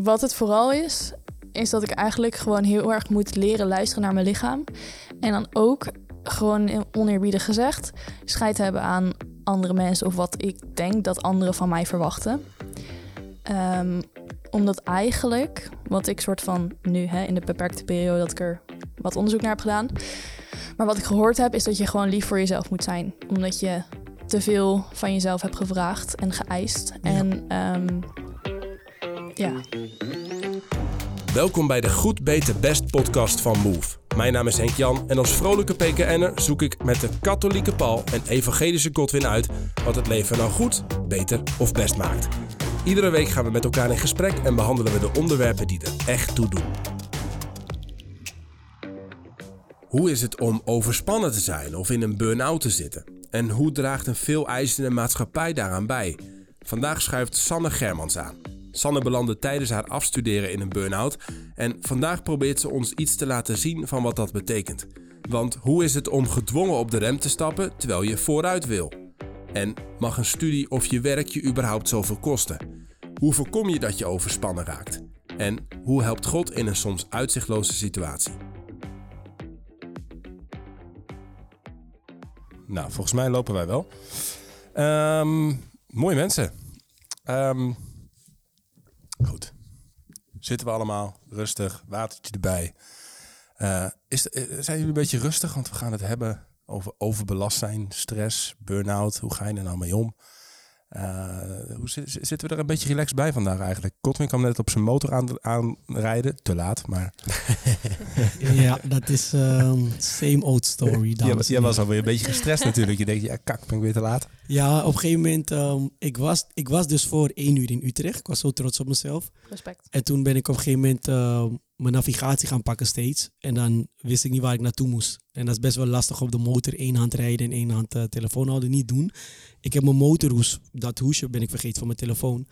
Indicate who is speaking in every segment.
Speaker 1: Wat het vooral is, is dat ik eigenlijk gewoon heel erg moet leren luisteren naar mijn lichaam. En dan ook, gewoon oneerbiedig gezegd, scheid hebben aan andere mensen of wat ik denk dat anderen van mij verwachten. Ehm, omdat eigenlijk, wat ik soort van nu hè, in de beperkte periode dat ik er wat onderzoek naar heb gedaan. Maar wat ik gehoord heb, is dat je gewoon lief voor jezelf moet zijn. Omdat je te veel van jezelf hebt gevraagd en geëist. En ehm, ja.
Speaker 2: Welkom bij de Goed, Beter, Best podcast van Move. Mijn naam is Henk Jan en als vrolijke PKN'er zoek ik met de katholieke Paul en evangelische Godwin uit wat het leven nou goed, beter of best maakt. Iedere week gaan we met elkaar in gesprek en behandelen we de onderwerpen die er echt toe doen. Hoe is het om overspannen te zijn of in een burn-out te zitten? En hoe draagt een veel eisende maatschappij daaraan bij? Vandaag schuift Sanne Germans aan. Sanne belandde tijdens haar afstuderen in een burn-out en vandaag probeert ze ons iets te laten zien van wat dat betekent. Want hoe is het om gedwongen op de rem te stappen terwijl je vooruit wil? En mag een studie of je werk je überhaupt zoveel kosten? Hoe voorkom je dat je overspannen raakt? En hoe helpt God in een soms uitzichtloze situatie? Nou, volgens mij lopen wij wel. Um, mooie mensen. Um, goed. Zitten we allemaal rustig, watertje erbij. Uh, is, eh, zijn jullie een beetje rustig? Want we gaan het hebben over overbelast zijn, stress, burn-out. Hoe ga je er nou mee om? Uh, hoe zitten we er een beetje relaxed bij vandaag eigenlijk? Godwin kwam net op zijn motor aan, aanrijden. Te laat, maar...
Speaker 3: ja, dat is um, same old story.
Speaker 2: Jij was, was alweer een beetje gestrest natuurlijk. Je denkt, ja kak, ben ik weer te laat?
Speaker 3: Ja, op een gegeven moment... Um, ik, was, ik was dus voor één uur in Utrecht. Ik was zo trots op mezelf.
Speaker 1: Respect.
Speaker 3: En toen ben ik op een gegeven moment... Uh, mijn navigatie gaan pakken steeds. En dan wist ik niet waar ik naartoe moest. En dat is best wel lastig op de motor. één hand rijden en één hand uh, telefoon houden. Niet doen. Ik heb mijn motorhoes, dat hoesje ben ik vergeten van mijn telefoon.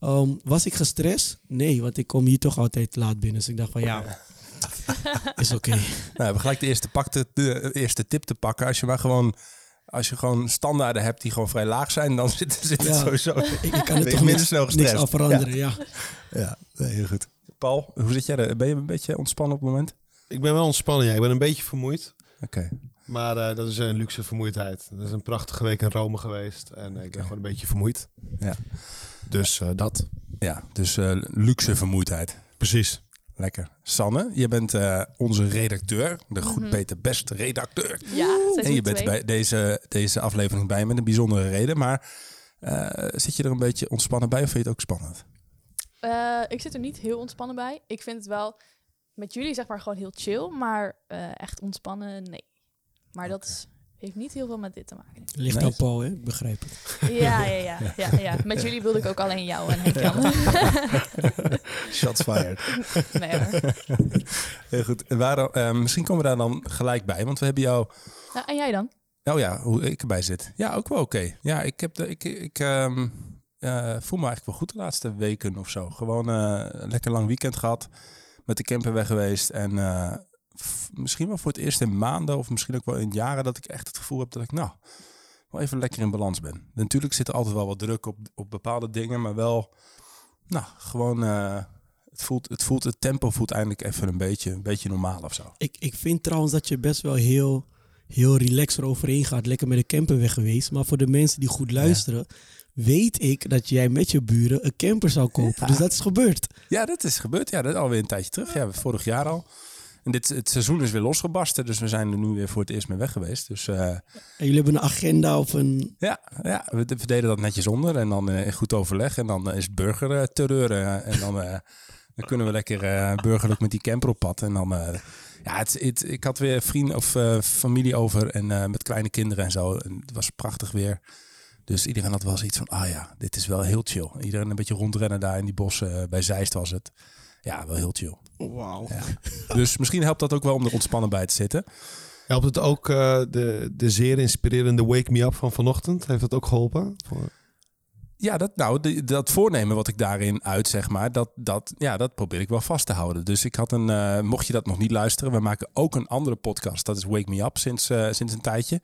Speaker 3: Um, was ik gestrest? Nee, want ik kom hier toch altijd laat binnen. Dus ik dacht van ja, is oké. Okay.
Speaker 2: Nou, we hebben gelijk de eerste, pak de, de, eerste tip te pakken. Als je maar gewoon als je gewoon standaarden hebt die gewoon vrij laag zijn, dan zit, zit het sowieso.
Speaker 3: Ik, ik kan het toch minder snel gestrest. Niks veranderen, ja.
Speaker 2: Ja, ja heel goed. Paul, hoe zit jij er? Ben je een beetje ontspannen op het moment?
Speaker 4: Ik ben wel ontspannen, ja. Ik ben een beetje vermoeid.
Speaker 2: Oké.
Speaker 4: Maar uh, dat is een luxe vermoeidheid. Dat is een prachtige week in Rome geweest. En ik ben gewoon een beetje vermoeid.
Speaker 2: Ja.
Speaker 4: Dus uh, dat.
Speaker 2: Ja, dus uh, luxe vermoeidheid.
Speaker 4: Precies.
Speaker 2: Lekker. Sanne, je bent onze redacteur. De goed, -hmm. beter, beste redacteur.
Speaker 1: Ja,
Speaker 2: En je bent twee. bij deze, deze aflevering bij met een bijzondere reden. Maar zit je er een beetje ontspannen bij of vind je het ook spannend?
Speaker 1: ik zit er niet heel ontspannen bij. Ik vind het wel met jullie zeg maar gewoon heel chill. Maar echt ontspannen, nee. Maar dat is, heeft niet heel veel met dit te maken.
Speaker 3: Ligt nee. aan Paul, hè? Ik begrijp het.
Speaker 1: Ja, ja, ja, ja, ja. Met jullie wilde ik ook alleen jou en Henk Jan.
Speaker 2: Shots fired.
Speaker 1: Nee hoor.
Speaker 2: Heel goed. Waarom, uh, misschien komen we daar dan gelijk bij, want we hebben jou...
Speaker 1: Nou, en jij dan?
Speaker 2: Oh ja, hoe ik erbij zit. Ja, ook wel oké. Okay. Ja, ik, heb de, ik, ik um, uh, voel me eigenlijk wel goed de laatste weken of zo. Gewoon uh, een lekker lang weekend gehad. Met de camper weg geweest en uh, misschien wel voor het eerst in maanden of misschien ook wel in jaren dat ik echt het gevoel heb dat ik nou wel even lekker in balans ben. Natuurlijk zit er altijd wel wat druk op, op bepaalde dingen, maar wel nou gewoon uh, het voelt het voelt het tempo voelt eindelijk even een beetje een beetje normaal of zo.
Speaker 3: Ik, ik vind trouwens dat je best wel heel heel relaxed eroverheen gaat, lekker met de camper weg geweest, maar voor de mensen die goed luisteren ja weet ik dat jij met je buren een camper zou kopen. Ja. Dus dat is gebeurd.
Speaker 2: Ja, dat is gebeurd. Ja, dat alweer een tijdje terug. Ja, vorig jaar al. En dit, het seizoen is weer losgebarsten, dus we zijn er nu weer voor het eerst mee weg geweest. Dus, uh,
Speaker 3: en jullie hebben een agenda of een...
Speaker 2: Ja, ja we, we deden dat netjes onder en dan uh, in goed overleg. En dan is het burgerterreur. Uh, en dan, dan kunnen we lekker burgerlijk met die camper op pad. En dan... ja, het, het, ik had weer vrienden of familie over en met kleine kinderen en zo. En het was prachtig weer. Dus iedereen had wel zoiets van, ah ja, dit is wel heel chill. Iedereen een beetje rondrennen daar in die bossen. bij Zeist was het. Ja, wel heel chill.
Speaker 3: Wauw.
Speaker 2: Ja. Dus misschien helpt dat ook wel om er ontspannen bij te zitten.
Speaker 4: Helpt het ook uh, de, de zeer inspirerende Wake Me Up van vanochtend? Heeft dat ook geholpen? Voor...
Speaker 2: Ja, dat, nou, de, dat voornemen wat ik daarin uit, zeg maar, dat, dat, ja, dat probeer ik wel vast te houden. Dus ik had een, uh, mocht je dat nog niet luisteren, we maken ook een andere podcast. Dat is Wake Me Up sinds, uh, sinds een tijdje.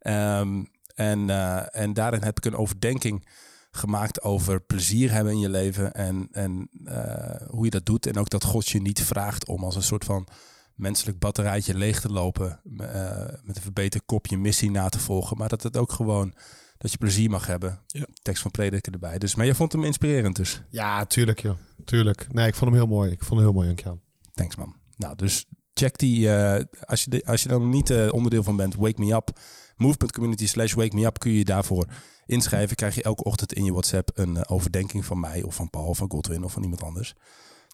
Speaker 2: Um, en, en daarin heb ik een overdenking gemaakt over plezier hebben in je leven en, en eh, hoe je dat doet. En ook dat God je niet vraagt om als een soort van menselijk batterijtje leeg te lopen eh, met een verbeterd kopje missie na te volgen. Maar dat het ook gewoon, dat je plezier mag hebben.
Speaker 3: Ja.
Speaker 2: Tekst van prediker erbij. Dus, maar je vond hem inspirerend dus.
Speaker 4: Ja, tuurlijk joh. Tuurlijk. Nee, ik vond hem heel mooi. Ik vond hem heel mooi, Jankjaan.
Speaker 2: Thanks man. Nou, dus check die, eh, als, je de, als je dan niet onderdeel van bent, Wake Me Up. Move.community slash Wake Me Up kun je daarvoor inschrijven. Krijg je elke ochtend in je WhatsApp een eh, overdenking van mij of van Paul, van Godwin of van iemand anders.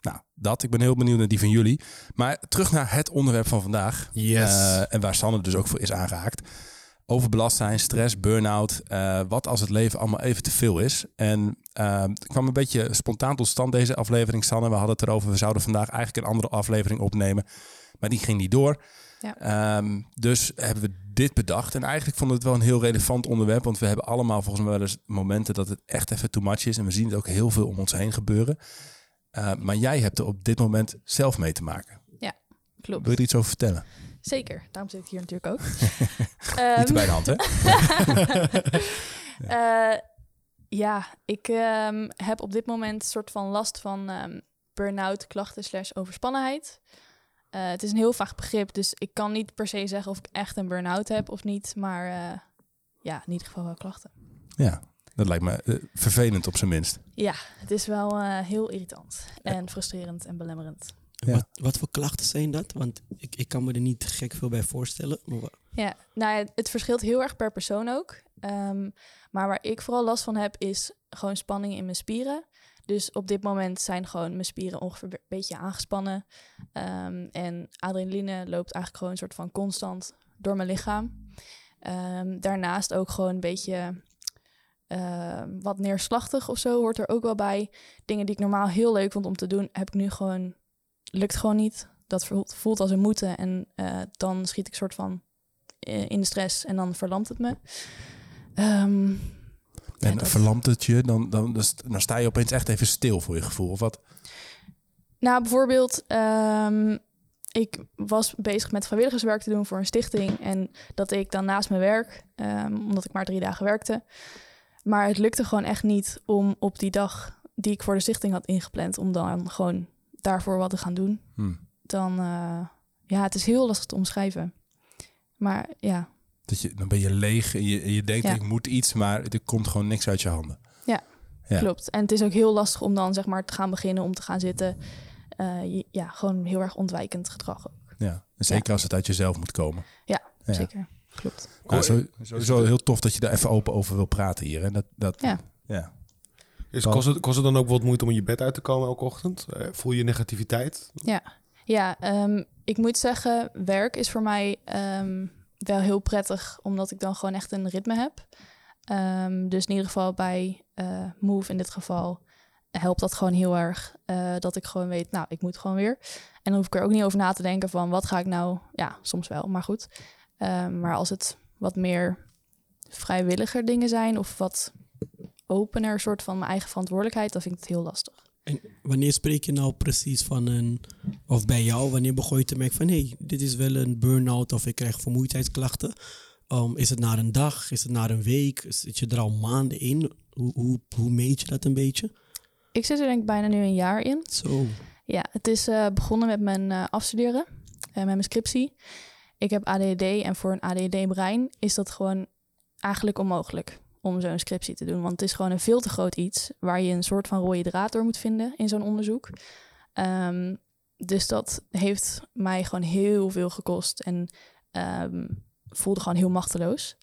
Speaker 2: Nou, dat. Ik ben heel benieuwd naar die van jullie. Maar terug naar het onderwerp van vandaag.
Speaker 4: Yes.
Speaker 2: Eh, en waar Sanne dus ook voor is aangehaakt. Overbelast zijn, stress, burn-out. eh, wat als het leven allemaal even te veel is. En eh, het kwam een beetje spontaan tot stand deze aflevering, Sanne. We hadden het erover. We zouden vandaag eigenlijk een andere aflevering opnemen. Maar die ging niet door.
Speaker 1: Ja.
Speaker 2: Ehm, dus hebben we dit bedacht. En eigenlijk vonden we het wel een heel relevant onderwerp. Want we hebben allemaal volgens mij wel eens momenten dat het echt even too much is. En we zien het ook heel veel om ons heen gebeuren. Uh, maar jij hebt er op dit moment zelf mee te maken.
Speaker 1: Klopt.
Speaker 2: Wil je er iets over vertellen?
Speaker 1: Zeker, daarom zit ik hier natuurlijk ook.
Speaker 2: Niet te bij de hand, hè?
Speaker 1: Eh, ja, ik ehm, heb op dit moment een soort van last van ehm burn-out, klachten slash overspannenheid. Eh, het is een heel vaag begrip, dus ik kan niet per se zeggen of ik echt een burn-out heb of niet. Maar eh, ja, in ieder geval wel klachten.
Speaker 2: Ja, dat lijkt me eh, vervelend op zijn minst.
Speaker 1: Ja, het is wel eh, heel irritant en frustrerend en belemmerend.
Speaker 2: Ja.
Speaker 3: Wat, wat voor klachten zijn dat? Want ik, ik kan me er niet gek veel bij voorstellen. Maar
Speaker 1: Ja, nou ja, het verschilt heel erg per persoon ook. Ehm, maar waar ik vooral last van heb, is gewoon spanning in mijn spieren. Dus op dit moment zijn gewoon mijn spieren ongeveer een beetje aangespannen. Ehm, en adrenaline loopt eigenlijk gewoon een soort van constant door mijn lichaam. Ehm, daarnaast ook gewoon een beetje ehm, wat neerslachtig of zo hoort er ook wel bij. Dingen die ik normaal heel leuk vond om te doen, heb ik nu gewoon, lukt gewoon niet. Dat voelt, als een moeten en eh, dan schiet ik soort van eh, in de stress en dan verlamt het me. Ehm,
Speaker 2: En
Speaker 1: dat-
Speaker 2: verlamt het je, dan, dan, dan st- dan sta je opeens echt even stil voor je gevoel. Of wat?
Speaker 1: Nou, bijvoorbeeld, ehm, ik was bezig met vrijwilligerswerk te doen voor een stichting. En dat ik dan naast mijn werk, ehm, omdat ik maar drie dagen werkte. Maar het lukte gewoon echt niet om op die dag die ik voor de stichting had ingepland, om dan gewoon daarvoor wat te gaan doen.
Speaker 2: Hm.
Speaker 1: Dan, eh, ja, het is heel lastig te omschrijven. Maar ja,
Speaker 2: Dat je, dan ben je leeg en je, je denkt
Speaker 1: Ja.
Speaker 2: ik moet iets, maar er komt gewoon niks uit je handen. Ja.
Speaker 1: klopt. En het is ook heel lastig om dan zeg maar te gaan beginnen, om te gaan zitten. Eh, je- ja, gewoon heel erg ontwijkend gedrag ook.
Speaker 2: Ja. En zeker als het uit jezelf moet komen.
Speaker 1: Ja,
Speaker 2: Ja.
Speaker 1: zeker. Klopt.
Speaker 2: Nou, zo, sowieso heel tof dat je daar even open over wil praten hier. En dat, dat,
Speaker 1: Ja.
Speaker 2: ja.
Speaker 4: Is, kost, het, kost het dan ook wat moeite om in je bed uit te komen elke ochtend? Eh, voel je negativiteit?
Speaker 1: Ja, ehm, ik moet zeggen, werk is voor mij ehm, wel heel prettig, omdat ik dan gewoon echt een ritme heb. Ehm, dus in ieder geval bij eh, Move in dit geval helpt dat gewoon heel erg. eh, dat ik gewoon weet, nou, ik moet gewoon weer. En dan hoef ik er ook niet over na te denken van, wat ga ik nou... Ja, soms wel, maar goed. Ehm, maar als het wat meer vrijwilliger dingen zijn... of wat opener soort van mijn eigen verantwoordelijkheid... dan vind ik het heel lastig.
Speaker 3: En wanneer spreek je nou precies van een, of bij jou, wanneer begon je te merken van hé, hey, dit is wel een burn-out of ik krijg vermoeidheidsklachten? Um, is het na een dag? Is het na een week? Zit je er al maanden in? Hoe, hoe, hoe meet je dat een beetje?
Speaker 1: Ik zit er denk ik bijna nu een jaar in.
Speaker 3: Zo.
Speaker 1: Ja, het is eh, begonnen met mijn eh, afstuderen, eh, met mijn scriptie. Ik heb ADD en voor een ADD-brein is dat gewoon eigenlijk onmogelijk om zo'n scriptie te doen. Want het is gewoon een veel te groot iets waar je een soort van rode draad door moet vinden in zo'n onderzoek. Ehm, dus dat heeft mij gewoon heel veel gekost en ehm, voelde gewoon heel machteloos.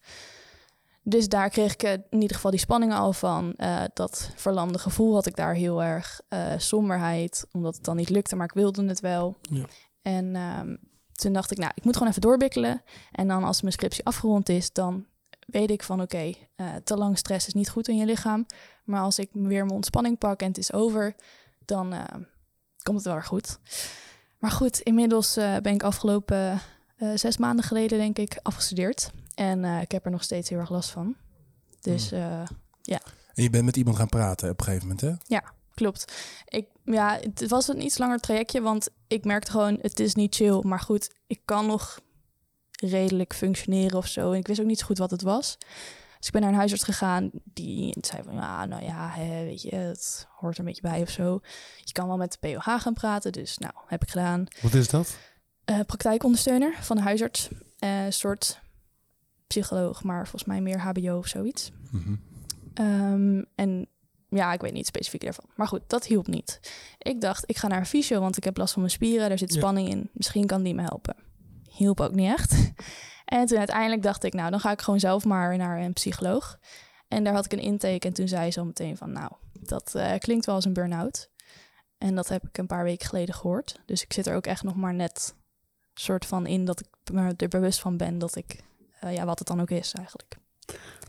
Speaker 1: Dus daar kreeg ik eh, in ieder geval die spanning al van. Eh, dat verlamde gevoel had ik daar heel erg. eh, somberheid, omdat het dan niet lukte, maar ik wilde het wel.
Speaker 3: Ja.
Speaker 1: En ehm, toen dacht ik, nou, ik moet gewoon even doorbikkelen. En dan als mijn scriptie afgerond is, dan weet ik van oké, eh, te lang stress is niet goed in je lichaam. Maar als ik weer mijn ontspanning pak en het is over, dan eh, komt het wel weer goed. Maar goed, inmiddels eh, ben ik afgelopen zes maanden geleden, denk ik, afgestudeerd. En ik heb er nog steeds heel erg last van. Dus eh,
Speaker 2: En je bent met iemand gaan praten op een gegeven moment, hè?
Speaker 1: klopt. Ik, ja, het was een iets langer trajectje, want ik merkte gewoon, het is niet chill. Maar goed, ik kan nog redelijk functioneren of zo. En ik wist ook niet zo goed wat het was. Dus ik ben naar een huisarts gegaan die zei van ja, nou ja, hè, weet je, het hoort er een beetje bij of zo. Je kan wel met de POH gaan praten, dus nou, heb ik gedaan.
Speaker 4: Wat is dat?
Speaker 1: Eh, praktijkondersteuner van de huisarts. Eh, Een soort psycholoog, maar volgens mij meer HBO of zoiets.
Speaker 2: Mhm.
Speaker 1: Ehm, en ja, ik weet niet specifiek daarvan. Maar goed, dat hielp niet. Ik dacht, ik ga naar een fysio, want ik heb last van mijn spieren. Daar zit
Speaker 3: Ja.
Speaker 1: spanning in. Misschien kan die me helpen. Hielp ook niet echt. En toen uiteindelijk dacht ik, nou, dan ga ik gewoon zelf maar naar een psycholoog. En daar had ik een intake en toen zei ze al meteen van, nou, dat eh, klinkt wel als een burn-out. En dat heb ik een paar weken geleden gehoord. Dus ik zit er ook echt nog maar net soort van in dat ik me er bewust van ben dat ik, eh, ja, wat het dan ook is eigenlijk.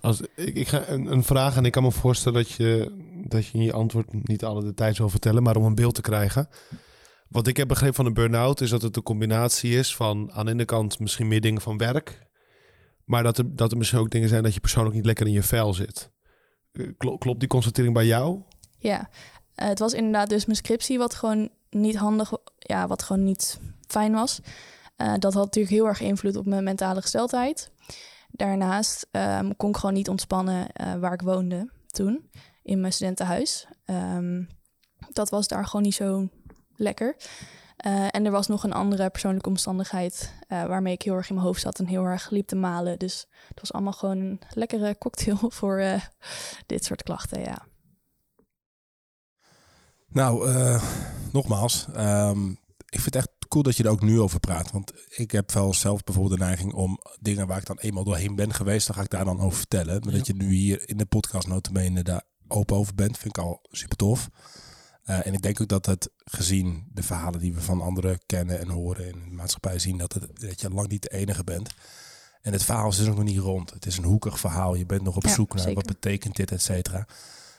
Speaker 4: Als, ik, ik ga een, een vraag en ik kan me voorstellen dat je, dat je in je antwoord niet alle details wil vertellen, maar om een beeld te krijgen. Wat ik heb begrepen van een burn-out is dat het een combinatie is van aan de ene kant misschien meer dingen van werk, maar dat er, dat er misschien ook dingen zijn dat je persoonlijk niet lekker in je vel zit. Eh, klo- klopt die constatering bij jou?
Speaker 1: Ja, eh, het was inderdaad dus mijn scriptie wat gewoon niet handig, ja, wat gewoon niet fijn was. Eh, dat had natuurlijk heel erg invloed op mijn mentale gesteldheid. Daarnaast ehm, kon ik gewoon niet ontspannen waar ik woonde toen, in mijn studentenhuis. Ehm, dat was daar gewoon niet zo lekker. Eh, en er was nog een andere persoonlijke omstandigheid eh, waarmee ik heel erg in mijn hoofd zat en heel erg liep te malen. Dus het was allemaal gewoon een lekkere cocktail voor eh, dit soort klachten, ja.
Speaker 2: Nou, nogmaals, ehm, ik vind het echt cool dat je er ook nu over praat. Want ik heb wel zelf bijvoorbeeld de neiging om dingen waar ik dan eenmaal doorheen ben geweest, dan ga ik daar dan over vertellen. Maar
Speaker 3: Ja.
Speaker 2: dat je nu hier in de podcast notabene daar open over bent, vind ik al super tof. Eh, en ik denk ook dat het gezien de verhalen die we van anderen kennen en horen in de maatschappij zien, dat, het, dat je lang niet de enige bent. En het verhaal is dus nog niet rond. Het is een hoekig verhaal. Je bent nog op
Speaker 1: Ja,
Speaker 2: zoek naar
Speaker 1: zeker.
Speaker 2: wat betekent dit, et cetera.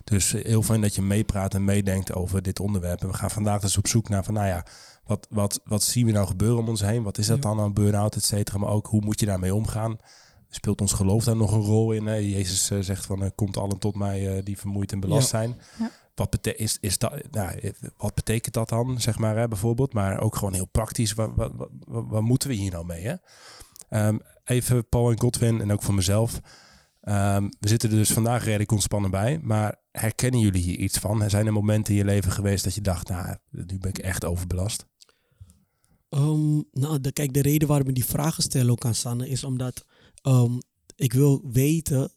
Speaker 2: Dus eh, heel fijn dat je meepraat en meedenkt over dit onderwerp. En we gaan vandaag dus op zoek naar van, nou ja, wat, wat, wat zien we nou gebeuren om ons heen? Wat is dat dan aan burn-out, et cetera? Maar ook, hoe moet je daarmee omgaan? Speelt ons geloof daar nog een rol in? hè? Jezus eh, zegt van, eh, komt allen tot mij eh, die vermoeid en belast
Speaker 3: Ja.
Speaker 2: zijn.
Speaker 1: Ja.
Speaker 2: Wat, bete is, is dat, nou, eh, wat betekent dat dan, zeg maar, hè, bijvoorbeeld? Maar ook gewoon heel praktisch, wat, wat, moeten we hier nou mee? Hè? Ehm, even Paul en Godwin en ook voor mezelf. Ehm, we zitten er dus vandaag redelijk ontspannen bij. Maar herkennen jullie hier iets van? Zijn er momenten in je leven geweest dat je dacht, nou, nu ben ik echt overbelast?
Speaker 3: Ehm, nou, de, kijk, de reden waarom ik die vragen stel ook aan Sanne is omdat ik wil weten.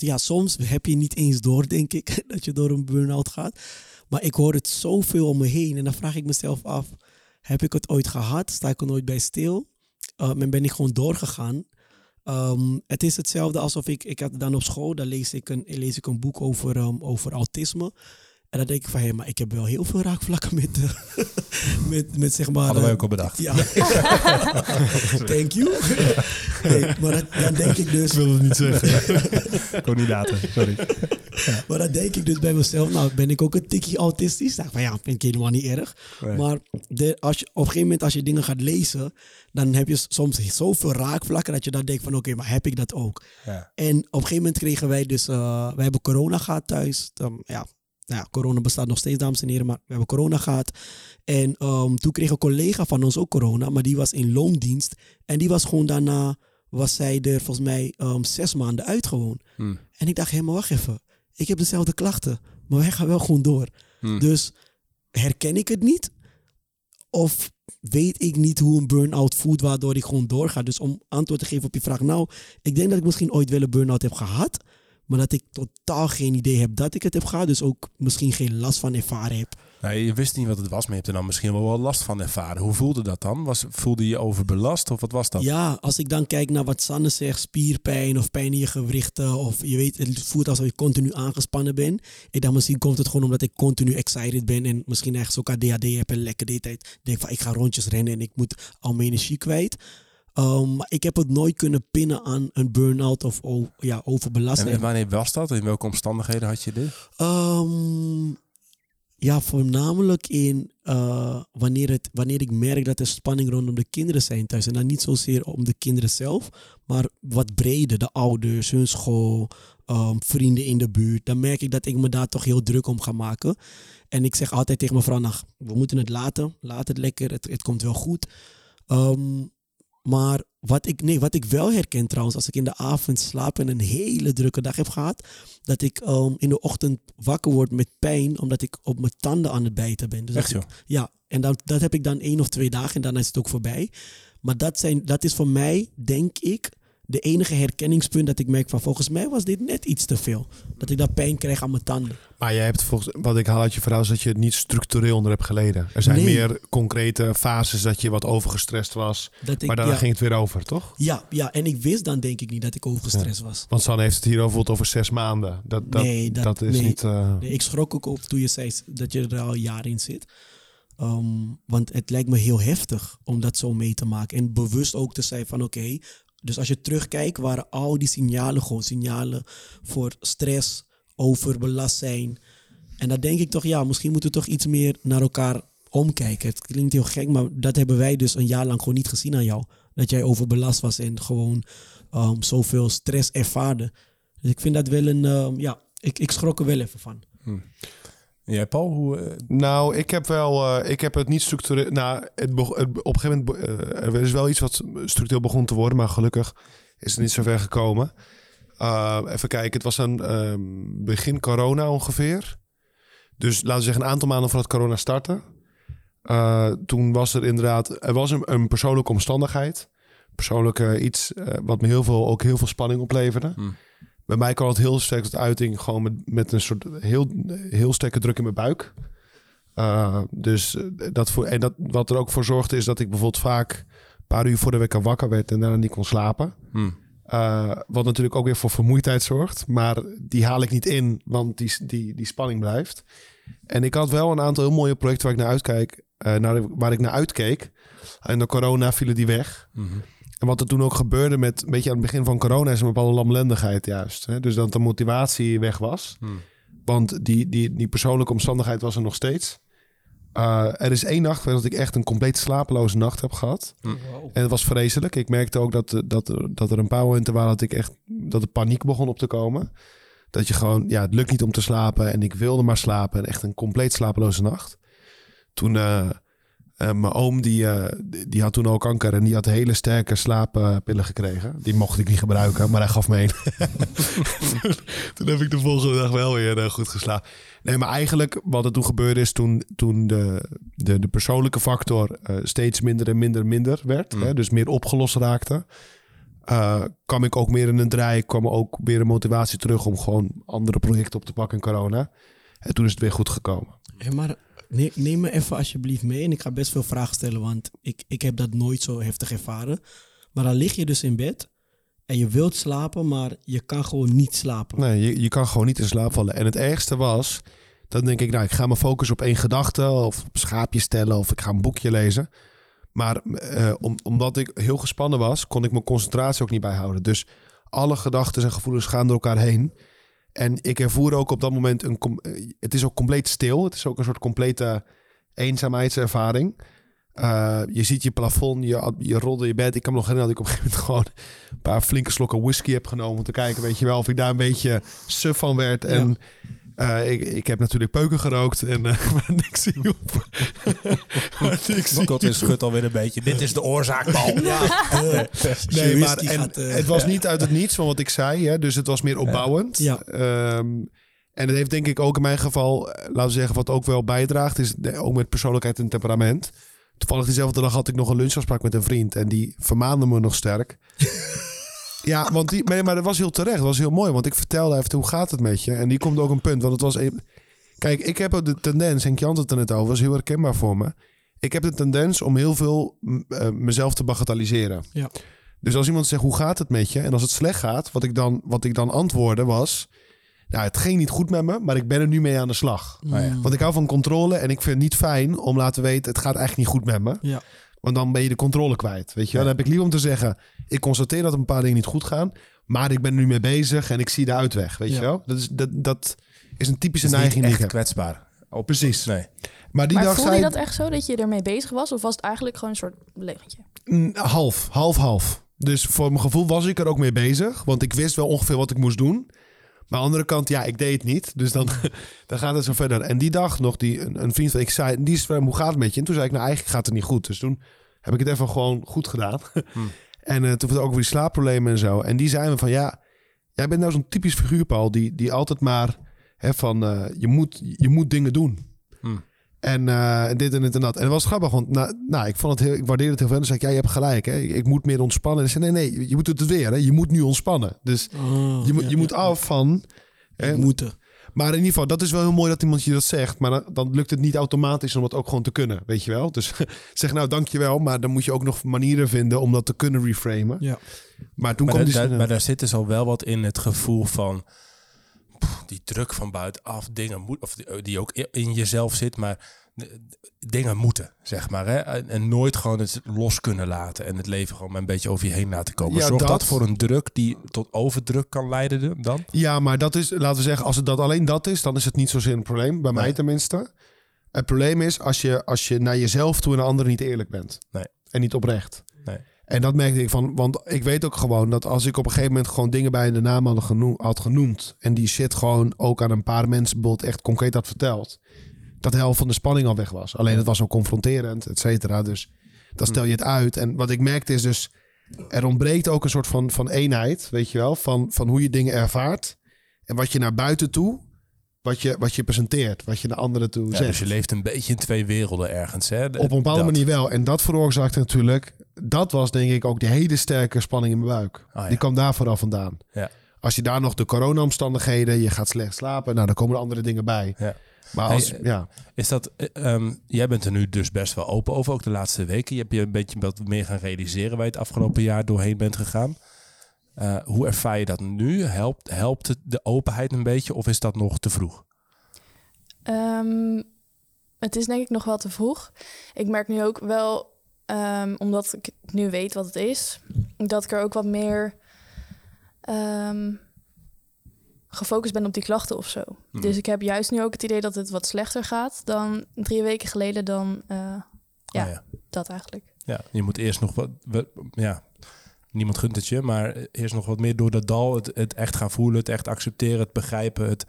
Speaker 3: Ja, soms heb je niet eens door, denk ik, dat je door een burn-out gaat. Maar ik hoor het zoveel om me heen en dan vraag ik mezelf af: heb ik het ooit gehad? Sta ik er nooit bij stil? Ehm, en ben ik gewoon doorgegaan? Ehm, het is hetzelfde alsof ik, ik had dan op school, dan lees ik een, lees ik een boek over, ehm, over autisme. En dan denk ik van, hé, maar ik heb wel heel veel raakvlakken met, eh, met, met zeg maar...
Speaker 2: Hadden wij
Speaker 3: eh,
Speaker 2: ook al bedacht.
Speaker 3: ja. Thank you. Nee, maar dat- dan denk ik dus...
Speaker 4: wil het niet zeggen.
Speaker 2: Ik kon niet laten, sorry.
Speaker 3: Maar dan denk ik dus bij mezelf, nou ben ik ook een tikkie autistisch? Nou, van ja, vind ik helemaal niet erg.
Speaker 2: Nee.
Speaker 3: Maar de, als je, op een gegeven moment als je dingen gaat lezen, dan heb je soms zoveel raakvlakken dat je dan denkt van oké, maar heb ik dat ook?
Speaker 2: Ja.
Speaker 3: En op een gegeven moment kregen wij dus, uh, wij hebben corona gehad thuis. Dan, ja, ja, corona bestaat nog steeds, dames en heren, maar we hebben corona gehad. En um, toen kreeg een collega van ons ook corona, maar die was in loondienst. En die was gewoon daarna, was zij er volgens mij um, zes maanden uit gewoon.
Speaker 2: Hm.
Speaker 3: En ik dacht, hé, maar wacht even. Ik heb dezelfde klachten, maar wij gaan wel gewoon door.
Speaker 2: Hm.
Speaker 3: Dus herken ik het niet? Of weet ik niet hoe een burn-out voelt, waardoor ik gewoon doorga? Dus om antwoord te geven op je vraag. Nou, ik denk dat ik misschien ooit wel een burn-out heb gehad. Maar dat ik totaal geen idee heb dat ik het heb gehad. Dus ook misschien geen last van ervaren heb.
Speaker 2: Nee, je wist niet wat het was, maar je hebt er dan misschien wel wel last van ervaren. Hoe voelde dat dan? Was, voelde je je overbelast of wat was dat?
Speaker 3: Ja, als ik dan kijk naar wat Sanne zegt, spierpijn of pijn in je gewrichten. Of je weet, het voelt alsof je continu aangespannen bent. Ik dacht misschien komt het gewoon omdat ik continu excited ben. En misschien ergens ook ADHD heb en lekker de tijd denk van ik ga rondjes rennen en ik moet al mijn energie kwijt. Um, maar ik heb het nooit kunnen pinnen aan een burn-out of o- ja, overbelasting.
Speaker 2: En, en wanneer was dat? In welke omstandigheden had je dit?
Speaker 3: Um, ja, voornamelijk in uh, wanneer, het, wanneer ik merk dat er spanning rondom de kinderen zijn thuis. En dan niet zozeer om de kinderen zelf, maar wat breder. De ouders, hun school, um, vrienden in de buurt. Dan merk ik dat ik me daar toch heel druk om ga maken. En ik zeg altijd tegen mijn vrouw, nou, we moeten het laten. Laat het lekker, het, het komt wel goed. Um, Maar wat ik, nee, wat ik wel herken trouwens, als ik in de avond slaap en een hele drukke dag heb gehad, dat ik ehm, in de ochtend wakker word met pijn, omdat ik op mijn tanden aan het bijten ben. Dus
Speaker 5: Echt
Speaker 3: ik- ja, en dat, dat heb ik dan één of twee dagen en dan is het ook voorbij. Maar dat, zijn, dat is voor mij, denk ik, de enige herkenningspunt dat ik merk van volgens mij was dit net iets te veel. Dat ik dat pijn krijg aan mijn tanden.
Speaker 4: Maar jij hebt volgens wat ik haal uit je verhaal is dat je het niet structureel onder hebt geleden. Er zijn
Speaker 3: Nee.
Speaker 4: meer concrete fases dat je wat overgestrest was.
Speaker 3: Dat ik,
Speaker 4: maar
Speaker 3: ja,
Speaker 4: ging het weer over, toch?
Speaker 3: ja, ja, en ik wist dan denk ik niet dat ik overgestrest was.
Speaker 4: Want Sanne heeft het hier over, over zes maanden. Dat, dat,
Speaker 3: Nee,
Speaker 4: dat,
Speaker 3: dat-
Speaker 4: is
Speaker 3: nee.
Speaker 4: niet... eh,
Speaker 3: Nee, ik schrok ook op toen je zei dat je er al jaren in zit. Ehm, want het lijkt me heel heftig om dat zo mee te maken. En bewust ook te zijn van oké, dus als je terugkijkt waren al die signalen gewoon signalen voor stress, overbelast zijn. En dan denk ik toch, ja, misschien moeten we toch iets meer naar elkaar omkijken. Het klinkt heel gek, maar dat hebben wij dus een jaar lang gewoon niet gezien aan jou. Dat jij overbelast was en gewoon ehm, zoveel stress ervaarde. Dus ik vind dat wel een, ehm, ja, ik, ik schrok er wel even van.
Speaker 5: Jij, Paul? Hoe, eh,
Speaker 4: Nou, ik heb wel, eh, ik heb het niet structureel. Nou, het beg- het- op een gegeven moment, eh, er is wel iets wat structureel begon te worden, maar gelukkig is het niet zo ver gekomen. Uh, even kijken, het was een ehm, begin corona ongeveer. Dus laten we zeggen een aantal maanden voordat corona startte. Uh, toen was er inderdaad, er was een, een persoonlijke omstandigheid. Persoonlijk iets eh, wat me heel veel, ook heel veel spanning opleverde.
Speaker 5: Hmm.
Speaker 4: Bij mij kwam het heel sterk tot uiting, gewoon met, met een soort heel, heel sterke druk in mijn buik. Uh, dus eh, dat voor, en dat, wat er ook voor zorgde is dat ik bijvoorbeeld vaak een paar uur voor de wekker wakker werd en daarna niet kon slapen.
Speaker 5: hmm.
Speaker 4: Uh, wat natuurlijk ook weer voor vermoeidheid zorgt. Maar die haal ik niet in, want die, die, die spanning blijft. En ik had wel een aantal heel mooie projecten waar ik naar uitkijk. Uh, naar, waar ik naar uitkeek. En door corona vielen die weg.
Speaker 5: Mhm.
Speaker 4: En wat er toen ook gebeurde met een beetje aan het begin van corona is een bepaalde lamlendigheid juist. Hè? Dus dat de motivatie weg was.
Speaker 5: Hmm.
Speaker 4: Want die, die, die persoonlijke omstandigheid was er nog steeds. Uh, er is één nacht dat ik echt een compleet slapeloze nacht heb gehad. En het was vreselijk. Ik merkte ook dat, dat, dat er een paar momenten waren dat ik echt dat de paniek begon op te komen. Dat je gewoon, ja, het lukt niet om te slapen en ik wilde maar slapen. En echt een compleet slapeloze nacht. Toen, uh, uh, mijn oom, die, uh, die had toen al kanker en die had hele sterke slaappillen gekregen. Die mocht ik niet gebruiken, maar hij gaf me een. toen heb ik de volgende dag wel weer uh, goed geslapen. Nee, maar eigenlijk wat er toen gebeurde is toen, toen de, de, de persoonlijke factor steeds minder en minder en minder werd.
Speaker 5: Mm.
Speaker 4: Hè, dus meer opgelost raakte. Kwam ik ook meer in een draai. kwam ook weer een motivatie terug om gewoon andere projecten op te pakken in corona. En toen is het weer goed gekomen.
Speaker 3: Ja, maar neem, neem me even alsjeblieft mee. En ik ga best veel vragen stellen, want ik, ik heb dat nooit zo heftig ervaren. Maar dan lig je dus in bed en je wilt slapen, maar je kan gewoon niet slapen.
Speaker 4: Nee, je, je kan gewoon niet in slaap vallen. En het ergste was, dan denk ik, nou, ik ga me focussen op één gedachte of op schaapjes stellen of ik ga een boekje lezen. Maar om, omdat ik heel gespannen was, kon ik mijn concentratie ook niet bijhouden. Dus alle gedachten en gevoelens gaan door elkaar heen. En ik ervoer ook op dat moment een. Het is ook compleet stil. Het is ook een soort complete eenzaamheidservaring. Uh, je ziet je plafond, je, je rolde je bed. Ik kan me nog herinneren dat ik op een gegeven moment gewoon een paar flinke slokken whisky heb genomen. Om te kijken, weet je wel, of ik daar een beetje suf van werd. Ja. En uh, ik, ik heb natuurlijk peuken gerookt en uh, maar niks hielp.
Speaker 2: God is schudt alweer een beetje. Dit is de oorzaak, Paul.
Speaker 3: Ja,
Speaker 4: nee, maar en, gaat, uh, het was niet uit het niets van wat ik zei. Hè, dus het was meer opbouwend.
Speaker 3: Ja.
Speaker 4: Um, en het heeft denk ik ook in mijn geval, laten we zeggen, wat ook wel bijdraagt, is ook met persoonlijkheid en temperament. Toevallig diezelfde dag had ik nog een lunchafspraak met een vriend en die vermaande me nog sterk. Ja, want die, maar, maar dat was heel terecht, dat was heel mooi, want ik vertelde even hoe gaat het met je. En die komt ook een punt, want het was even... Kijk, ik heb de tendens, en Jan had het er net over, was heel herkenbaar voor me. Ik heb de tendens om heel veel uh, mezelf te bagatelliseren.
Speaker 3: Ja.
Speaker 4: Dus als iemand zegt, hoe gaat het met je? En als het slecht gaat, wat ik dan, wat ik dan antwoordde was... Nou, het ging niet goed met me, maar ik ben er nu mee aan de slag.
Speaker 3: Oh, ja.
Speaker 4: Want ik hou van controle en ik vind het niet fijn om laten weten... het gaat eigenlijk niet goed met me.
Speaker 3: Ja.
Speaker 4: Want dan ben je de controle kwijt, weet je ja. Dan heb ik liever om te zeggen... ik constateer dat een paar dingen niet goed gaan... maar ik ben er nu mee bezig en ik zie de uitweg, weet
Speaker 3: Ja.
Speaker 4: je wel? Dat is, dat, dat is een typische
Speaker 2: is
Speaker 4: neiging
Speaker 2: niet
Speaker 4: die ik
Speaker 2: echt
Speaker 4: heb.
Speaker 2: kwetsbaar.
Speaker 4: Oh, precies.
Speaker 2: Nee.
Speaker 4: Maar die
Speaker 1: maar
Speaker 4: dag
Speaker 1: voelde
Speaker 4: zei
Speaker 1: je dat echt zo, dat je ermee bezig was? Of was het eigenlijk gewoon een soort leventje?
Speaker 4: Mm, half, half, half. Dus voor mijn gevoel was ik er ook mee bezig. Want ik wist wel ongeveer wat ik moest doen. Maar aan de andere kant, ja, ik deed het niet. Dus dan, dan gaat het zo verder. En die dag nog, die, een, een vriend van ik zei, die is hoe gaat het met je? En toen zei ik, nou eigenlijk gaat het niet goed. Dus toen heb ik het even gewoon goed gedaan.
Speaker 2: Hmm.
Speaker 4: en eh, toen was ook weer slaapproblemen en zo. En die zijn we van, ja, jij bent nou zo'n typisch figuur, Paul, die, die altijd maar hè, van, eh, je, moet, je moet dingen doen.
Speaker 2: Hmm.
Speaker 4: En eh, dit en dit en dat. En het was grappig, want nou, nou, ik, vond het heel, ik waardeerde het heel veel. En zei ik, ja, je hebt gelijk. Hè? Ik, ik moet meer ontspannen. En zei, nee, nee, je moet het weer. Hè? Je moet nu ontspannen. Dus
Speaker 3: Oh,
Speaker 4: je, moet,
Speaker 3: ja,
Speaker 4: je
Speaker 3: ja,
Speaker 4: moet
Speaker 3: ja.
Speaker 4: af van... hè,
Speaker 3: Moeten.
Speaker 4: maar in ieder geval, dat is wel heel mooi dat iemand je dat zegt. Maar dan, dan lukt het niet automatisch om dat ook gewoon te kunnen, weet je wel. Dus zeg nou dankjewel, maar dan moet je ook nog manieren vinden om dat te kunnen reframen.
Speaker 3: Ja.
Speaker 4: Maar toen
Speaker 2: Maar,
Speaker 4: kwam
Speaker 2: daar,
Speaker 4: die...
Speaker 2: daar- maar daar zit dus al wel wat in het gevoel van die druk van buitenaf, dingen moet, of die, die ook in jezelf zit, maar dingen moeten, zeg maar. Hè? En, nooit gewoon het los kunnen laten en het leven gewoon maar een beetje over je heen laten komen.
Speaker 4: Ja,
Speaker 2: Zorgt dat.
Speaker 4: dat.
Speaker 2: voor een druk die tot overdruk kan leiden dan?
Speaker 4: Ja, maar dat is, laten we zeggen, als het dat alleen dat is, dan is het niet zozeer een probleem. Bij mij tenminste. Het probleem is als je, als je naar jezelf toe en naar anderen niet eerlijk bent.
Speaker 2: Nee.
Speaker 4: En niet oprecht.
Speaker 2: Nee.
Speaker 4: En dat merkte ik van, want ik weet ook gewoon dat als ik op een gegeven moment gewoon dingen bij de naam had, genoem, had genoemd. En die shit gewoon ook aan een paar mensen bijvoorbeeld echt concreet had verteld. Dat de helft van de spanning al weg was. Alleen het was ook confronterend, et cetera. Dus dan stel je het uit. En wat ik merkte is dus, er ontbreekt ook een soort van, van eenheid, weet je wel, van, van hoe je dingen ervaart. En wat je naar buiten toe, wat je, wat je presenteert, wat je naar anderen toe
Speaker 2: Ja,
Speaker 4: zegt.
Speaker 2: dus je leeft een beetje in twee werelden ergens. Hè?
Speaker 4: Op een bepaalde
Speaker 2: Dat.
Speaker 4: manier wel. En dat veroorzaakte natuurlijk, dat was denk ik ook de hele sterke spanning in mijn buik.
Speaker 2: Ah, ja.
Speaker 4: Die kwam daar vooral vandaan.
Speaker 2: Ja.
Speaker 4: Als je daar nog de corona-omstandigheden, je gaat slecht slapen, nou dan komen er andere dingen bij.
Speaker 2: Ja.
Speaker 4: Maar als,
Speaker 2: eh,
Speaker 4: ja.
Speaker 2: Is dat, eh, ehm, jij bent er nu dus best wel open over, ook de laatste weken. Je hebt je een beetje wat meer gaan realiseren waar je het afgelopen jaar doorheen bent gegaan. Eh, hoe ervaar je dat nu? Helpt, helpt het de openheid een beetje of is dat nog te vroeg?
Speaker 1: Ehm, het is denk ik nog wel te vroeg. Ik merk nu ook wel, ehm, omdat ik nu weet wat het is, dat ik er ook wat meer ehm, gefocust ben op die klachten of zo.
Speaker 2: Mhm.
Speaker 1: Dus ik heb juist nu ook het idee dat het wat slechter gaat dan drie weken geleden dan eh, Ja.
Speaker 2: Ah, ja.
Speaker 1: dat eigenlijk.
Speaker 2: Ja, je moet eerst nog wat, ja, niemand gunt het je, maar eerst nog wat meer door dat dal, het, het echt gaan voelen, het echt accepteren, het begrijpen, het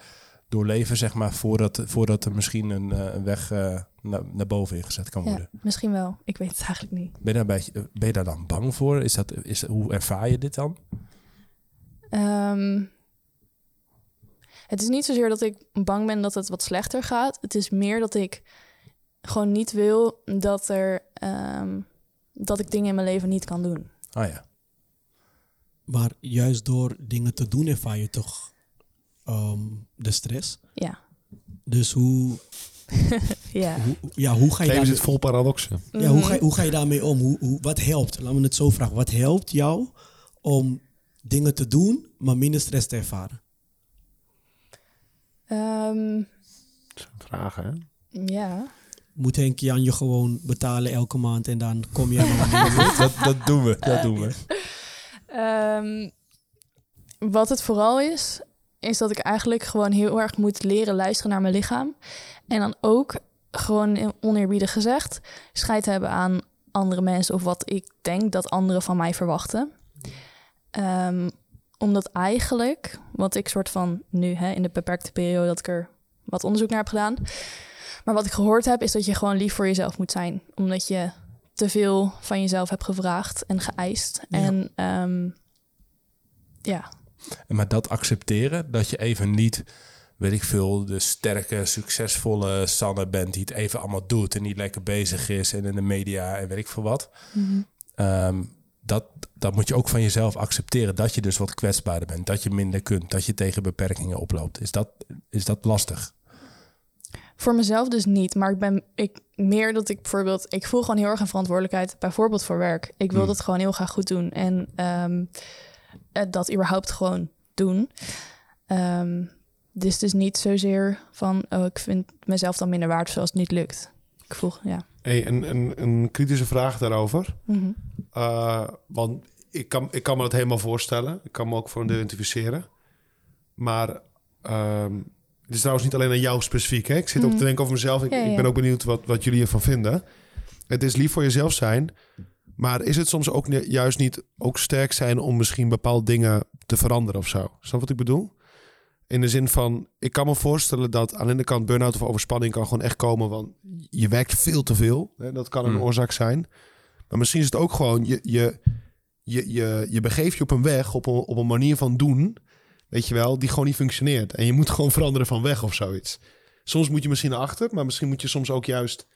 Speaker 2: doorleven, zeg maar, voordat, voordat er misschien een, eh, een weg eh, naar, naar boven ingezet kan
Speaker 1: Ja,
Speaker 2: worden.
Speaker 1: misschien wel. Ik weet het eigenlijk niet.
Speaker 2: Ben, je daar een beetje, ben je daar dan bang voor? Is dat, is, hoe ervaar je dit dan?
Speaker 1: Ehm, het is niet zozeer dat ik bang ben dat het wat slechter gaat. Het is meer dat ik gewoon niet wil dat er ehm, dat ik dingen in mijn leven niet kan doen.
Speaker 2: Ah ja.
Speaker 3: Maar juist door dingen te doen ervaar je toch ehm, de stress.
Speaker 1: Ja.
Speaker 3: Dus hoe,
Speaker 1: Ja.
Speaker 3: hoe, ja, hoe ga je
Speaker 4: Leven
Speaker 3: daarmee,
Speaker 4: zit vol paradoxen.
Speaker 3: ja, hoe, ga, je- hoe ga je daarmee om? Hoe, hoe, wat helpt? Laten we het zo vragen. Wat helpt jou om dingen te doen, maar minder stress te ervaren?
Speaker 1: Ehm,
Speaker 4: Vragen, hè?
Speaker 1: ja.
Speaker 3: Moet Henkie aan je gewoon betalen elke maand en dan kom je nog
Speaker 2: dat, dat doen we, dat doen we.
Speaker 1: Ehm, wat het vooral is, is dat ik eigenlijk gewoon heel erg moet leren luisteren naar mijn lichaam. En dan ook, gewoon oneerbiedig gezegd, scheid hebben aan andere mensen of wat ik denk dat anderen van mij verwachten. Ehm, omdat eigenlijk, wat ik soort van nu hè, in de beperkte periode dat ik er wat onderzoek naar heb gedaan. Maar wat ik gehoord heb, is dat je gewoon lief voor jezelf moet zijn. Omdat je te veel van jezelf hebt gevraagd en geëist.
Speaker 3: Ja.
Speaker 1: En ehm, ja,
Speaker 2: Maar dat accepteren, dat je even niet, weet ik veel, de sterke, succesvolle Sanne bent die het even allemaal doet en die lekker bezig is en in de media en weet ik veel wat. Ehm, dat, dat moet je ook van jezelf accepteren, dat je dus wat kwetsbaarder bent, dat je minder kunt, dat je tegen beperkingen oploopt. Is dat, is dat lastig?
Speaker 1: voor mezelf dus niet. Maar ik ben ik, meer dat ik bijvoorbeeld... Ik voel gewoon heel erg een verantwoordelijkheid, bijvoorbeeld voor werk. Ik wil
Speaker 2: Hmm.
Speaker 1: dat gewoon heel graag goed doen. En ehm, eh, dat überhaupt gewoon doen. Ehm, dus het is niet zozeer van... Oh, ik vind mezelf dan minder waard zoals het niet lukt. Ik voel, ja.
Speaker 4: Hey, een, een, een kritische vraag daarover.
Speaker 1: Mhm.
Speaker 4: Uh, want ik kan, ik kan me dat helemaal voorstellen. Ik kan me ook voor een deel identificeren. Maar ehm, het is trouwens niet alleen aan jou specifiek. Hè? Ik zit ook
Speaker 1: Mhm.
Speaker 4: te denken over mezelf. Ik,
Speaker 1: Ja,
Speaker 4: ik ben ook benieuwd wat, wat jullie ervan vinden. Het is lief voor jezelf zijn. Maar is het soms ook juist niet ook sterk zijn om misschien bepaalde dingen te veranderen of zo? Snap wat ik bedoel? In de zin van, ik kan me voorstellen dat aan de ene kant burn-out of overspanning kan gewoon echt komen. Want je werkt veel te veel. Hè? Dat kan een
Speaker 2: Hmm.
Speaker 4: oorzaak zijn. Maar misschien is het ook gewoon, je, je, je, je, je begeeft je op een weg, op een, op een manier van doen, weet je wel, die gewoon niet functioneert. En je moet gewoon veranderen van weg of zoiets. Soms moet je misschien naar achter, maar misschien moet je soms ook juist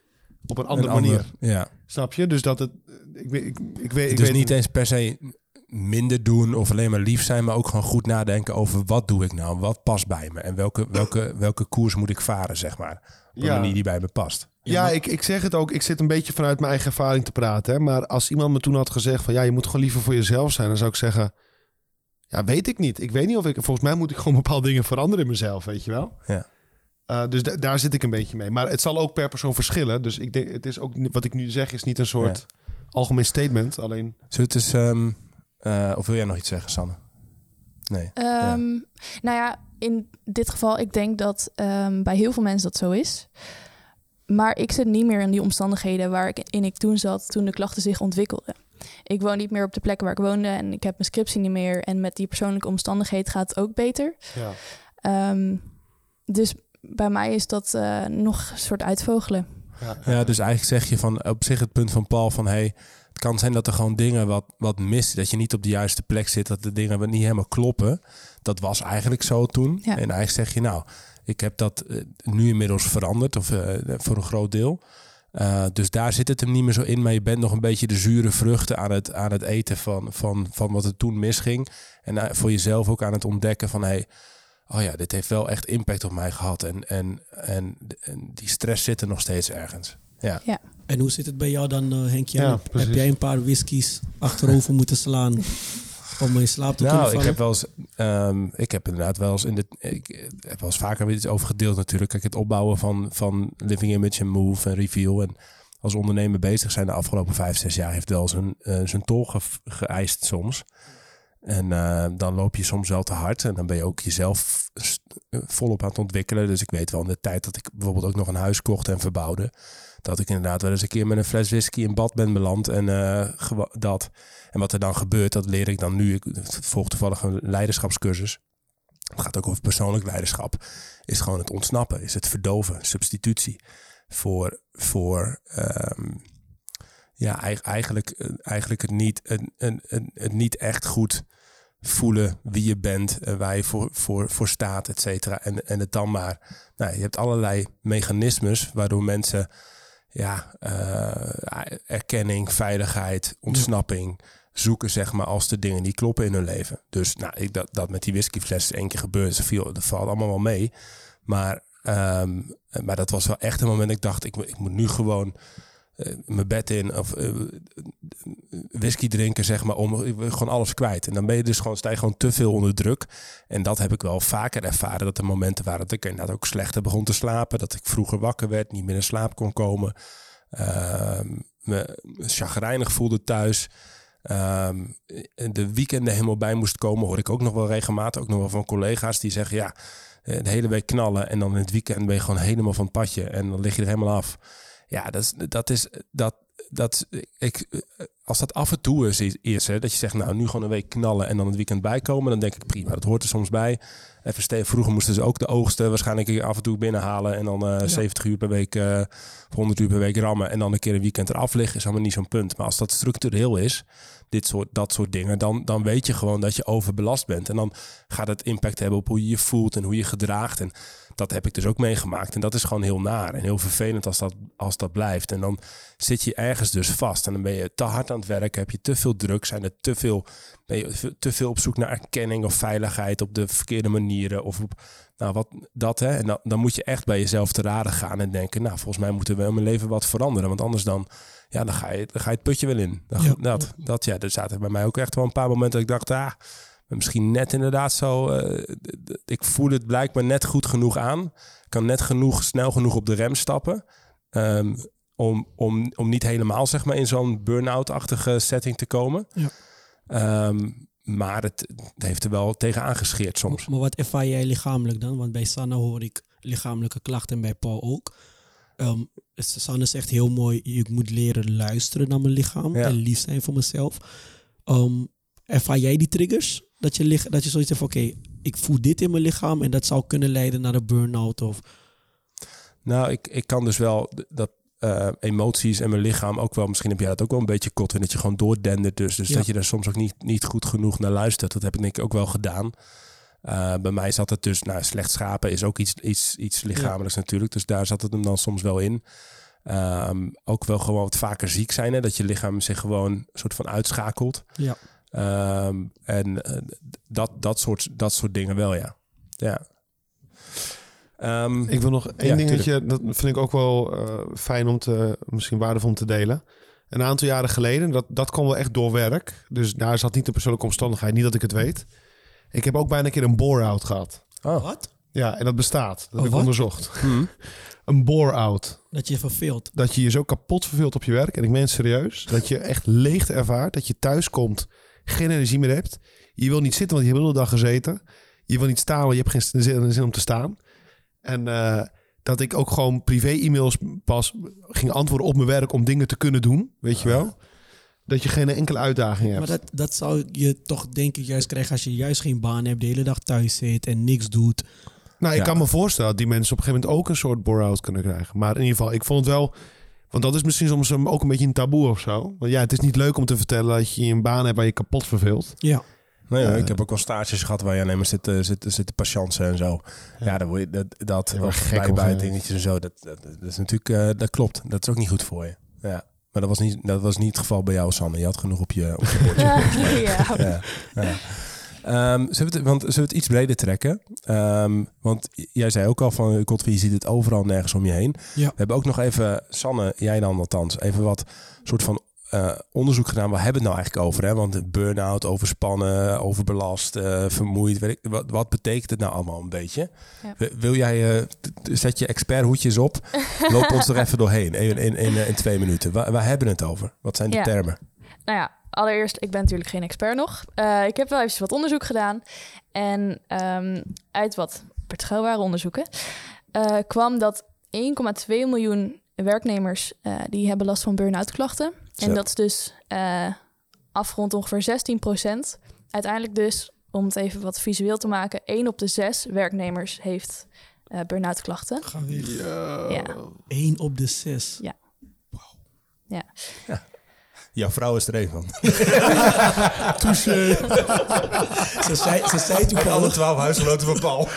Speaker 4: op een andere
Speaker 2: Een
Speaker 4: manier.
Speaker 2: ander- ja.
Speaker 4: Snap je? Dus dat het, ik, weet- ik, ik weet, ik
Speaker 2: dus
Speaker 4: weet
Speaker 2: niet eens per se minder doen of alleen maar lief zijn, maar ook gewoon goed nadenken over wat doe ik nou, wat past bij me en welke, welke, welke koers moet ik varen, zeg maar. Op een
Speaker 4: Ja.
Speaker 2: manier die bij me past.
Speaker 4: Ja, ik, ik zeg het ook. Ik zit een beetje vanuit mijn eigen ervaring te praten. Hè? Maar als iemand me toen had gezegd van ja, je moet gewoon liever voor jezelf zijn, dan zou ik zeggen, ja, weet ik niet. Ik weet niet of ik. Volgens mij moet ik gewoon bepaalde dingen veranderen in mezelf, weet je wel.
Speaker 2: Ja.
Speaker 4: Eh, dus da- daar zit ik een beetje mee. Maar het zal ook per persoon verschillen. Dus ik denk, het is ook niet- wat ik nu zeg, is niet een soort algemeen statement. Alleen
Speaker 2: we het eens, ehm, eh, of wil jij nog iets zeggen, Sanne? Nee.
Speaker 1: Ehm, Nou ja, in dit geval, ik denk dat ehm, bij heel veel mensen dat zo is. Maar ik zit niet meer in die omstandigheden waar ik in ik toen zat, toen de klachten zich ontwikkelden. Ik woon niet meer op de plek waar ik woonde en ik heb mijn scriptie niet meer. En met die persoonlijke omstandigheden gaat het ook beter.
Speaker 4: ja.
Speaker 1: Ehm, dus bij mij is dat eh, nog een soort uitvogelen.
Speaker 2: Ja, dus eigenlijk zeg je van op zich het punt van Paul van hey, het kan zijn dat er gewoon dingen wat, wat mist, dat je niet op de juiste plek zit, dat de dingen wat niet helemaal kloppen. Dat was eigenlijk zo toen.
Speaker 1: Ja.
Speaker 2: En eigenlijk zeg je nou, ik heb dat eh, nu inmiddels veranderd, of eh, voor een groot deel. Eh, dus daar zit het hem niet meer zo in, maar je bent nog een beetje de zure vruchten aan het, aan het eten van, van, van wat er toen misging. En voor jezelf ook aan het ontdekken van hey, oh ja, dit heeft wel echt impact op mij gehad. En, en, en, en die stress zit er nog steeds ergens. Ja.
Speaker 3: En hoe zit het bij jou dan, eh Henkje?
Speaker 4: Ja,
Speaker 3: heb, jij een paar whiskies achterover moeten slaan om in slaap te kunnen
Speaker 2: Nou,
Speaker 3: vallen?
Speaker 2: ik heb wel eens, ehm, ik heb inderdaad wel eens in de, ik heb wel eens vaker weer iets over gedeeld natuurlijk. Kijk, het opbouwen van, van Living Image en Move en Reveal en als ondernemer bezig zijn de afgelopen vijf, zes jaar heeft wel zijn, eh, zijn tol ge, geëist soms. En eh, dan loop je soms wel te hard en dan ben je ook jezelf eh, volop aan het ontwikkelen. Dus ik weet wel in de tijd dat ik bijvoorbeeld ook nog een huis kocht en verbouwde, dat ik inderdaad wel eens een keer met een fles whisky in bad ben beland en eh, dat. En wat er dan gebeurt, dat leer ik dan nu. Ik volg toevallig een leiderschapscursus. Het gaat ook over persoonlijk leiderschap. Is gewoon het ontsnappen, is het verdoven, substitutie. Voor, voor ehm, ja, eig- eigenlijk, eh, eigenlijk het, niet, het, het, het, het niet echt goed voelen wie je bent en waar je voor, voor, voor staat, et cetera. En, en het dan maar. Nou, je hebt allerlei mechanismes waardoor mensen ja, eh, erkenning, veiligheid, ontsnapping zoeken, zeg maar, als de dingen die kloppen in hun leven. Dus nou, ik, dat, dat met die whiskyfles één keer gebeurt, dat, viel, dat valt allemaal wel mee. Maar, ehm, maar dat was wel echt een moment dat ik dacht, ik, ik moet nu gewoon eh, mijn bed in of eh, whisky drinken, zeg maar, om gewoon alles kwijt. En dan ben je dus gewoon, sta je gewoon te veel onder druk. En dat heb ik wel vaker ervaren, dat er momenten waren dat ik inderdaad ook slechter begon te slapen, dat ik vroeger wakker werd, niet meer in slaap kon komen, Ehm, me chagrijnig voelde thuis. Ehm, de weekenden helemaal bij moest komen, hoor ik ook nog wel regelmatig. Ook nog wel van collega's die zeggen: ja, eh, de hele week knallen en dan in het weekend ben je gewoon helemaal van het padje en dan lig je er helemaal af. Ja, dat is, dat is dat, dat ik, als dat af en toe is, is hè, dat je zegt, nou nu gewoon een week knallen en dan het weekend bijkomen, dan denk ik prima, dat hoort er soms bij. Even vroeger moesten ze ook de oogsten waarschijnlijk af en toe binnenhalen en dan eh 70 uur per week, eh, of 100 uur per week rammen en dan een keer een weekend eraf liggen, is allemaal niet zo'n punt. Maar als dat structureel is, dit soort, dat soort dingen, dan, dan weet je gewoon dat je overbelast bent. En dan gaat het impact hebben op hoe je je voelt en hoe je gedraagt. En dat heb ik dus ook meegemaakt. En dat is gewoon heel naar en heel vervelend als dat, als dat blijft. En dan zit je ergens dus vast. En dan ben je te hard aan het werken, heb je te veel druk, zijn er te veel, ben je te veel op zoek naar erkenning of veiligheid op de verkeerde manieren. Of nou, wat dat hè. En dan, dan moet je echt bij jezelf te raden gaan en denken, nou, volgens mij moeten we in mijn leven wat veranderen. Want anders dan, ja, dan ga je, dan ga je het putje wel in. Dan,
Speaker 3: Ja.
Speaker 2: Dat, dat, ja, er zaten bij mij ook echt wel een paar momenten dat ik dacht, ah, misschien net inderdaad zo. eh, ik voel het blijkbaar net goed genoeg aan. Ik kan net genoeg, snel genoeg op de rem stappen. ehm, om, om, om niet helemaal zeg maar, in zo'n burn-out-achtige setting te komen.
Speaker 3: Ja.
Speaker 2: Ehm, maar het, het heeft er wel tegen aangescheerd soms.
Speaker 3: Maar wat ervaar jij lichamelijk dan? Want bij Sanne hoor ik lichamelijke klachten en bij Paul ook. Ehm, Sanne zegt heel mooi, ik moet leren luisteren naar mijn lichaam
Speaker 2: Ja.
Speaker 3: en lief zijn voor mezelf. Ehm, ervaar jij die triggers? Dat je, dat je zoiets hebt van, oké, ik voel dit in mijn lichaam en dat zou kunnen leiden naar een burn-out of...
Speaker 2: Nou, ik, ik kan dus wel dat eh, emoties en mijn lichaam ook wel, misschien heb jij dat ook wel een beetje kot en dat je gewoon doordendert. Dus, dus
Speaker 3: Ja.
Speaker 2: dat je daar soms ook niet, niet goed genoeg naar luistert. Dat heb ik denk ik ook wel gedaan. Eh, bij mij zat het dus, nou, slecht schapen is ook iets, iets, iets lichamelijks natuurlijk. Dus daar zat het hem dan soms wel in. Ehm, ook wel gewoon wat vaker ziek zijn. Hè? Dat je lichaam zich gewoon een soort van uitschakelt.
Speaker 3: Ja.
Speaker 2: Ehm, en eh, dat, dat, soort, dat soort dingen wel, ja. Ja. Ehm,
Speaker 4: Ik wil nog één
Speaker 2: Ja,
Speaker 4: dingetje, dat vind ik ook wel eh, fijn om te, misschien waardevol om te delen. Een aantal jaren geleden, dat, dat kwam wel echt door werk. Dus daar zat niet de persoonlijke omstandigheid, niet dat ik het weet. Ik heb ook bijna een keer een bore-out gehad.
Speaker 2: oh.
Speaker 3: Wat?
Speaker 4: Ja, en dat bestaat. Dat heb
Speaker 3: Oh,
Speaker 4: ik
Speaker 3: wat?
Speaker 4: onderzocht.
Speaker 2: Hm.
Speaker 4: Een bore-out.
Speaker 3: Dat je je verveelt.
Speaker 4: Dat je je zo kapot verveelt op je werk. En ik meen het serieus. Dat je echt leegte ervaart. Dat je thuis komt, geen energie meer hebt. Je wil niet zitten, want je hebt de hele dag gezeten. Je wil niet staan, want je hebt geen zin, zin om te staan. En eh, dat ik ook gewoon privé-e-mails pas ging antwoorden op mijn werk om dingen te kunnen doen. Weet je wel? Dat je geen enkele uitdaging hebt.
Speaker 3: Maar dat, dat zou je toch denk ik juist krijgen als je juist geen baan hebt, de hele dag thuis zit en niks doet.
Speaker 4: Nou, ik
Speaker 2: Ja.
Speaker 4: kan me voorstellen dat die mensen op een gegeven moment ook een soort bore-out kunnen krijgen. Maar in ieder geval, ik vond het wel... Want dat is misschien soms ook een beetje een taboe of zo. Want ja, het is niet leuk om te vertellen dat je een baan hebt waar je kapot verveelt.
Speaker 3: Ja.
Speaker 2: Nee,
Speaker 4: Eh,
Speaker 2: ik heb ook wel stages gehad waar je alleen maar zitten, zitten, zitten patiënten en zo. Ja, dan word je dat, dat
Speaker 4: eh,
Speaker 2: dingetjes en zo. Dat, dat, dat is natuurlijk, eh, dat klopt. Dat is ook niet goed voor je. Ja. Maar dat was niet, dat was niet het geval bij jou, Sanne. Je had genoeg op je, op je bordje.
Speaker 1: ja.
Speaker 2: ja, ja. Ehm, zullen, we het, want, zullen we het iets breder trekken? Ehm, want jij zei ook al van, Godfrey, je ziet het overal nergens om je heen.
Speaker 3: Ja.
Speaker 2: We hebben ook nog even, Sanne, jij dan althans, even wat soort van eh, onderzoek gedaan. Waar hebben we het nou eigenlijk over? Hè? Want burn-out, overspannen, overbelast, eh, vermoeid. Weet ik, wat, wat betekent het nou allemaal een beetje?
Speaker 1: Ja.
Speaker 2: Wil- jij, t- zet je experthoedjes op, loop ons er even doorheen in, in, in, in twee minuten. Waar, waar hebben we het over? Wat zijn de
Speaker 1: Ja.
Speaker 2: termen?
Speaker 1: Nou ja, allereerst, ik ben natuurlijk geen expert nog. Ik heb wel even wat onderzoek gedaan. En ehm, uit wat betrouwbare onderzoeken kwam dat 1,2 miljoen werknemers die hebben last van burn-out klachten.
Speaker 2: Zo.
Speaker 1: En dat is dus eh afgerond ongeveer 16 procent. Uiteindelijk dus, om het even wat visueel te maken, 1 op de 6 werknemers heeft eh burn-out klachten.
Speaker 3: Weer.
Speaker 1: Ja.
Speaker 3: 1 op de 6.
Speaker 2: Jouw vrouw is er een van.
Speaker 3: Ze zei, ze zei
Speaker 2: Alle
Speaker 3: toevallig,
Speaker 2: twaalf huisgenoten van Paul.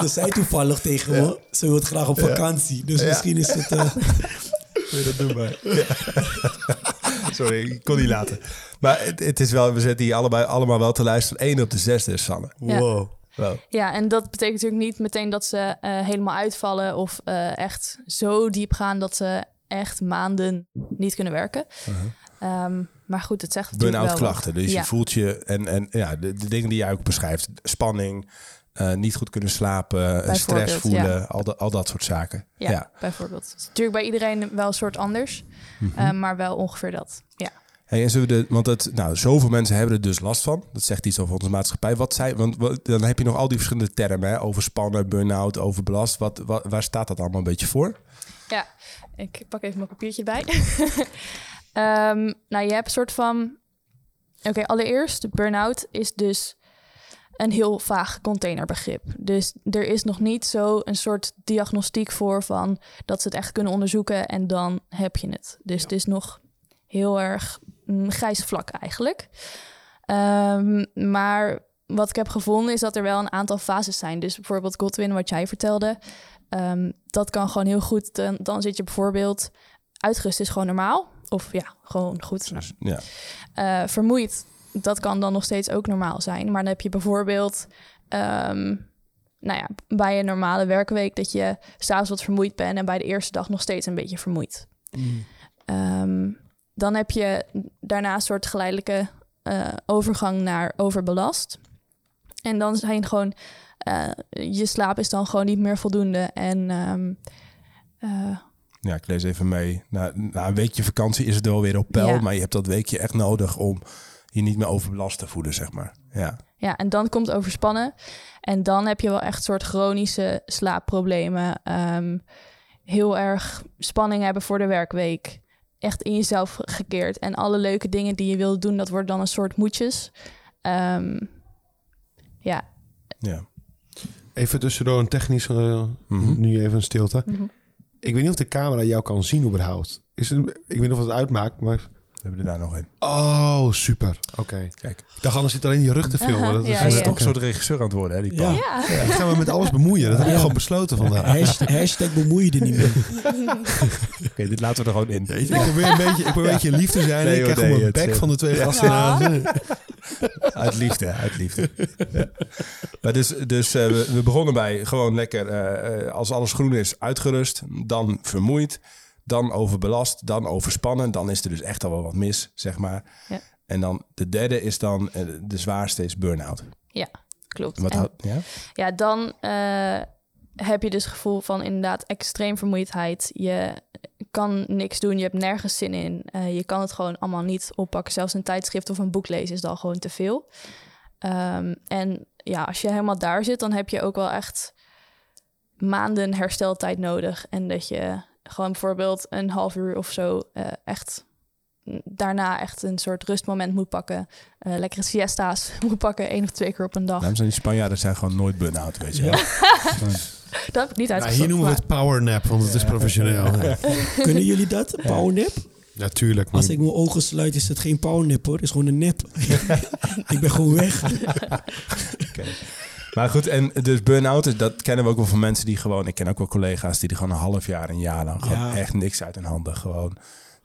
Speaker 3: ze zei toevallig tegen me, ze wil graag op vakantie. Dus misschien is het... eh,
Speaker 2: Wil je dat doen bij? Sorry, ik kon niet laten. Maar het, het is wel, we zitten hier allebei allemaal wel te luisteren. Eén op de zes dus, Sanne.
Speaker 1: Ja.
Speaker 2: Wow. wow.
Speaker 1: Ja, en dat betekent natuurlijk niet meteen dat ze eh, helemaal uitvallen of eh, echt zo diep gaan dat ze echt maanden niet kunnen werken. Ehm, maar goed, het zegt natuurlijk
Speaker 2: Burn-out klachten. Dus
Speaker 1: ja.
Speaker 2: je voelt je... En, en ja, de, de dingen die jij ook beschrijft. Spanning, eh, niet goed kunnen slapen, stress voelen. Al, dat al dat soort zaken.
Speaker 1: Ja,
Speaker 2: Ja.
Speaker 1: bijvoorbeeld. Het is natuurlijk bij iedereen wel een soort anders,
Speaker 2: Mhm.
Speaker 1: eh, maar wel ongeveer dat. Ja.
Speaker 2: Hey, en zullen we de, want het, nou, zoveel mensen hebben er dus last van. Dat zegt iets over onze maatschappij. Wat zijn, want wat- dan heb je nog al die verschillende termen. Hè? Overspannen, burn-out, overbelast. Wat, wat, waar staat dat allemaal een beetje voor?
Speaker 1: ja, ik pak even mijn papiertje bij. Ehm, nou, je hebt een soort van... Oké, allereerst, burn-out is dus een heel vaag containerbegrip. Dus er is nog niet zo een soort diagnostiek voor van dat ze het echt kunnen onderzoeken en dan heb je het. Dus het is nog heel erg mm, grijs vlak eigenlijk. Ehm, maar wat ik heb gevonden is dat er wel een aantal fases zijn. Dus bijvoorbeeld Godwin, wat jij vertelde, ehm, dat kan gewoon heel goed. Dan, dan zit je bijvoorbeeld uitgerust is gewoon normaal. Of ja, gewoon goed.
Speaker 2: Ja.
Speaker 1: eh, vermoeid, dat kan dan nog steeds ook normaal zijn. Maar dan heb je bijvoorbeeld, ehm, nou ja, bij een normale werkweek dat je s'avonds wat vermoeid bent en bij de eerste dag nog steeds een beetje vermoeid.
Speaker 3: mm,
Speaker 1: Ehm, dan heb je daarna een soort geleidelijke eh, overgang naar overbelast. En dan zijn gewoon, eh, je slaap is dan gewoon niet meer voldoende. En ehm, eh,
Speaker 2: Ja, ik lees even mee. Na, na een weekje vakantie is het wel weer op peil.
Speaker 1: Ja.
Speaker 2: Maar je hebt dat weekje echt nodig om je niet meer overbelast te voelen, zeg maar. Ja.
Speaker 1: Ja, en dan komt overspannen. En dan heb je wel echt soort chronische slaapproblemen. Ehm, heel erg spanning hebben voor de werkweek. Echt in jezelf gekeerd. En alle leuke dingen die je wilt doen, dat wordt dan een soort moedjes. Ehm, ja.
Speaker 2: ja.
Speaker 4: Even tussendoor een technisch... eh,
Speaker 2: Mhm.
Speaker 4: Nu even een stilte.
Speaker 1: Mhm.
Speaker 4: Ik weet niet of de camera jou kan zien überhaupt. Is het, ik weet niet of het uitmaakt, maar...
Speaker 2: We hebben er daar nog een.
Speaker 4: Oh, super. Oké.
Speaker 2: Kijk,
Speaker 4: Ik dacht anders zit alleen je rug te filmen. Dat is
Speaker 1: Ja,
Speaker 2: hij is
Speaker 1: ja.
Speaker 2: toch een soort regisseur aan het worden, hè, die.
Speaker 3: Ja.
Speaker 1: Ja.
Speaker 4: Die gaan we met alles bemoeien. Dat heb ik gewoon besloten vandaag.
Speaker 3: Hashtag, hashtag bemoei je er niet mee.
Speaker 2: Oké, dit laten we er gewoon in.
Speaker 4: Ik probeer een beetje, ik probeer een beetje lief te zijn.
Speaker 2: Nee,
Speaker 4: ik krijg gewoon
Speaker 2: nee,
Speaker 4: mijn bek
Speaker 2: eh,
Speaker 4: van de twee
Speaker 2: ja.
Speaker 4: gasten. aan.
Speaker 2: Uit liefde, uit liefde. Ja. Maar dus dus eh, we, we begonnen bij gewoon lekker, eh, eh, als alles groen is, uitgerust. Dan vermoeid, dan overbelast, dan overspannen. Dan is er dus echt al wel wat mis, zeg maar.
Speaker 1: Ja.
Speaker 2: En dan de derde is dan, eh, de zwaarste is burn-out.
Speaker 1: Klopt.
Speaker 2: Wat
Speaker 1: En-
Speaker 2: ja?
Speaker 1: Ja, dan eh, heb je dus het gevoel van inderdaad extreem vermoeidheid. Je kan niks doen, je hebt nergens zin in. Eh, je kan het gewoon allemaal niet oppakken. Zelfs een tijdschrift of een boek lezen is dan gewoon te veel. Ehm, en ja, als je helemaal daar zit, dan heb je ook wel echt maanden hersteltijd nodig. En dat je gewoon bijvoorbeeld een half uur of zo eh, echt daarna echt een soort rustmoment moet pakken. Eh, lekkere siesta's moet pakken, één of twee keer op een dag.
Speaker 2: Daarom zijn die Spanjaarden zijn gewoon nooit burn-out, weet je wel.
Speaker 1: Dat heb ik niet
Speaker 4: Nou,
Speaker 1: uitgezocht.
Speaker 4: hier noemen we het power nap, want het is professioneel. Ja.
Speaker 3: Kunnen jullie dat? Powernap?
Speaker 4: Natuurlijk.
Speaker 3: Als ik mijn ogen sluit is het geen powernap hoor. Het is gewoon een nep. ik ben gewoon weg.
Speaker 2: Maar goed, en dus burn-out, is- dat kennen we ook wel van mensen die gewoon... Ik ken ook wel collega's die er gewoon een half jaar, een jaar lang... gewoon
Speaker 3: Ja.
Speaker 2: echt niks uit hun handen. Gewoon,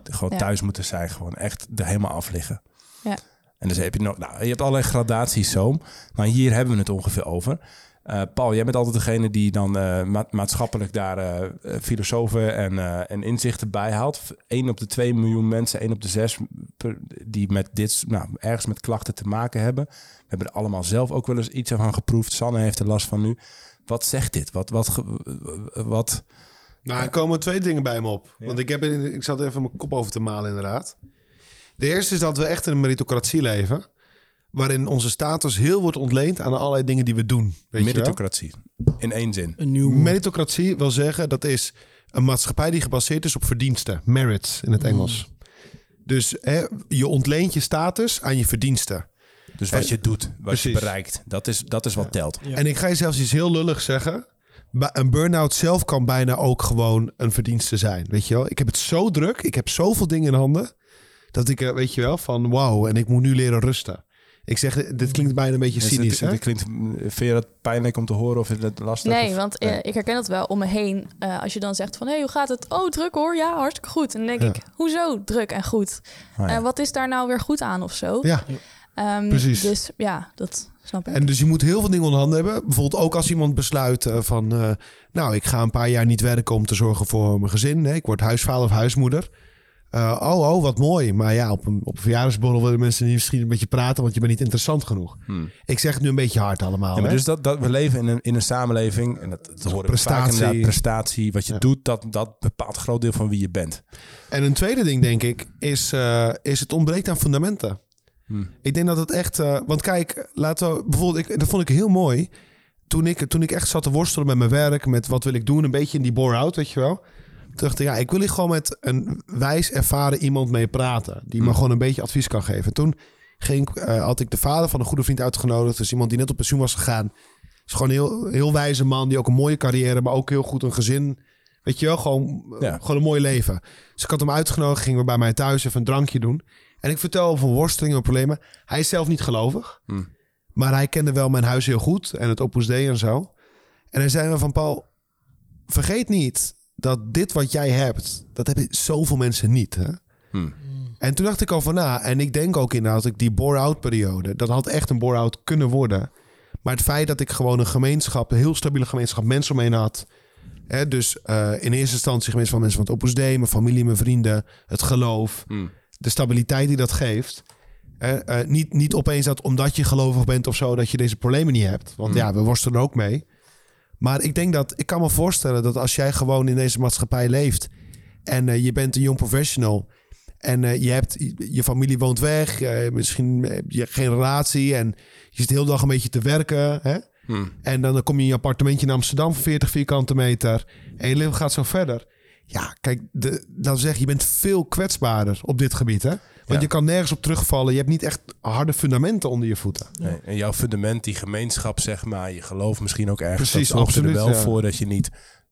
Speaker 2: gewoon
Speaker 1: Ja.
Speaker 2: thuis moeten zijn. Gewoon echt er helemaal af liggen.
Speaker 1: Ja.
Speaker 2: En dus heb je nog... Nou, je hebt allerlei gradaties zo. Maar hier hebben we het ongeveer over. Eh, Paul, jij bent altijd degene die dan eh, ma- maatschappelijk daar eh, eh, filosofen en, eh, en inzichten bij haalt. 1 op de 2 miljoen mensen, 1 op de 6 per- die met dit, nou, ergens met klachten te maken hebben. We hebben er allemaal zelf ook wel eens iets van geproefd. Sanne heeft er last van nu. Wat zegt dit? Wat, wat, wat,
Speaker 4: Nou, er komen twee dingen bij me op.
Speaker 2: Ja.
Speaker 4: Want ik, heb, ik zat even mijn kop over te malen, inderdaad. De eerste is dat we echt in een meritocratie leven. Waarin onze status heel wordt ontleend aan allerlei dingen die we doen. Weet je wel?
Speaker 2: meritocratie. In één zin.
Speaker 3: Een nieuw...
Speaker 4: Meritocratie wil zeggen dat is een maatschappij die gebaseerd is op verdiensten. Merits in het Engels. Dus hè, je ontleent je status aan je verdiensten.
Speaker 2: Dus wat
Speaker 4: En-
Speaker 2: je doet, wat je bereikt. Dat is, dat is wat telt.
Speaker 3: Ja.
Speaker 4: En ik ga je zelfs iets heel lullig zeggen. Een burn-out zelf kan bijna ook gewoon een verdienste zijn. Weet je wel? Ik heb het zo druk. Ik heb zoveel dingen in handen. Dat ik, eh, weet je wel, van wauw. En ik moet nu leren rusten. Ik zeg, dit klinkt bijna een beetje
Speaker 2: Is
Speaker 4: cynisch,
Speaker 2: het,
Speaker 4: hè?
Speaker 2: klinkt, vind je dat pijnlijk om te horen of is het lastig?
Speaker 1: Nee,
Speaker 2: of-
Speaker 1: want eh, ik herken dat wel om me heen. Eh, als je dan zegt van, hé, hey, hoe gaat het? Oh, druk hoor. Ja, hartstikke goed. En dan denk
Speaker 4: Ja.
Speaker 1: ik, hoezo druk en goed?
Speaker 2: Ah, ja.
Speaker 1: En wat is daar nou weer goed aan of zo?
Speaker 4: Ja,
Speaker 1: Ehm,
Speaker 4: precies.
Speaker 1: Dus ja, dat snap ik.
Speaker 4: en dus je moet heel veel dingen onder handen hebben. Bijvoorbeeld ook als iemand besluit eh, van... eh, nou, ik ga een paar jaar niet werken om te zorgen voor mijn gezin. Nee, ik word huisvader of huismoeder. Eh, oh, oh, wat mooi. Maar ja, op een, op een verjaardagsborrel willen mensen niet misschien een beetje praten... want je bent niet interessant genoeg.
Speaker 2: Hmm.
Speaker 4: Ik zeg het nu een beetje hard allemaal.
Speaker 2: Ja, maar
Speaker 4: hè?
Speaker 2: dus dat, dat we leven in een, in een samenleving en dat, dat vaak
Speaker 4: Prestatie.
Speaker 2: prestatie, wat je
Speaker 4: Ja.
Speaker 2: doet, dat, dat bepaalt een groot deel van wie je bent.
Speaker 4: En een tweede ding, denk ik, is, eh, is het ontbreekt aan fundamenten.
Speaker 2: Hmm.
Speaker 4: Ik denk dat het echt... eh, want kijk, laten we bijvoorbeeld... Ik, dat vond ik heel mooi. Toen ik, toen ik echt zat te worstelen met mijn werk... met wat wil ik doen, een beetje in die bore-out, weet je wel. Toen dacht ik, ja, ik wil hier gewoon met een wijs ervaren iemand mee praten. Die me
Speaker 2: Hmm.
Speaker 4: gewoon een beetje advies kan geven. Toen ging, eh, had ik de vader van een goede vriend uitgenodigd. Dus iemand die net op pensioen was gegaan. Is gewoon een heel, heel wijze man. Die ook een mooie carrière, maar ook heel goed een gezin. Weet je wel, gewoon,
Speaker 2: Ja.
Speaker 4: gewoon een mooi leven. Dus ik had hem uitgenodigd, gingen we bij mij thuis even een drankje doen. En ik vertel over worstelingen en problemen. Hij is zelf niet gelovig.
Speaker 2: Hmm.
Speaker 4: Maar hij kende wel mijn huis heel goed. En het Opus Dei en zo. En hij zei me van Paul, vergeet niet dat dit wat jij hebt, dat hebben zoveel mensen niet. Hè?
Speaker 2: Hmm.
Speaker 4: En toen dacht ik al van na, en ik denk ook inderdaad ik die bore-out periode, dat had echt een bore-out kunnen worden. Maar het feit dat ik gewoon een gemeenschap, een heel stabiele gemeenschap mensen omheen had. Hè, dus eh, in eerste instantie gemeenschap van mensen van het Opus Dei, mijn familie, mijn vrienden, het geloof,
Speaker 2: Hmm.
Speaker 4: De stabiliteit die dat geeft. Eh, eh, niet, niet opeens dat omdat je gelovig bent of zo, dat je deze problemen niet hebt. Want
Speaker 2: Hmm.
Speaker 4: ja, we worstelen er ook mee. Maar ik denk dat, ik kan me voorstellen dat als jij gewoon in deze maatschappij leeft en eh, je bent een jong professional en eh, je hebt je familie woont weg, misschien heb je geen relatie en je zit de hele dag een beetje te werken. Hè?
Speaker 2: Hmm.
Speaker 4: En dan kom je in je appartementje in Amsterdam voor 40 vierkante meter. En je leven gaat zo verder. Ja, kijk, de, laten we zeggen, je bent veel kwetsbaarder op dit gebied. Hè? Want
Speaker 2: Ja.
Speaker 4: je kan nergens op terugvallen. Je hebt niet echt harde fundamenten onder je voeten.
Speaker 2: Nee, en jouw fundament, die gemeenschap, zeg maar, je geloof misschien ook ergens.
Speaker 4: Precies,
Speaker 2: dat zorgt er
Speaker 4: absoluut,
Speaker 2: wel
Speaker 4: ja.
Speaker 2: voor dat je niet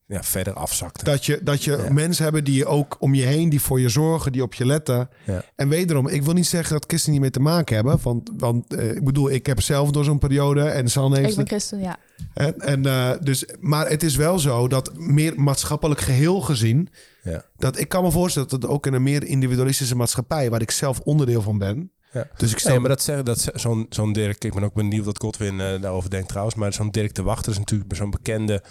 Speaker 2: ja, verder afzakte.
Speaker 4: Dat je, dat je
Speaker 2: Ja.
Speaker 4: mensen hebben die je ook om je heen, die voor je zorgen, die op je letten.
Speaker 2: Ja.
Speaker 4: En wederom, ik wil niet zeggen dat christen niet mee te maken hebben. Want, want eh, ik bedoel, ik heb zelf door zo'n periode en San heeft
Speaker 1: Ik ben christen, ja.
Speaker 4: En, en, eh, dus, maar het is wel zo dat meer maatschappelijk geheel gezien...
Speaker 2: Ja.
Speaker 4: dat ik kan me voorstellen dat het ook in een meer individualistische maatschappij... waar ik zelf onderdeel van ben...
Speaker 2: Ja.
Speaker 4: Dus ik stel
Speaker 2: Nee, maar dat zeggen dat ze- zo'n zo'n Dirk. Ik ben ook benieuwd wat Godwin eh, daarover denkt trouwens. Maar zo'n Dirk de Wachter is natuurlijk zo'n bekende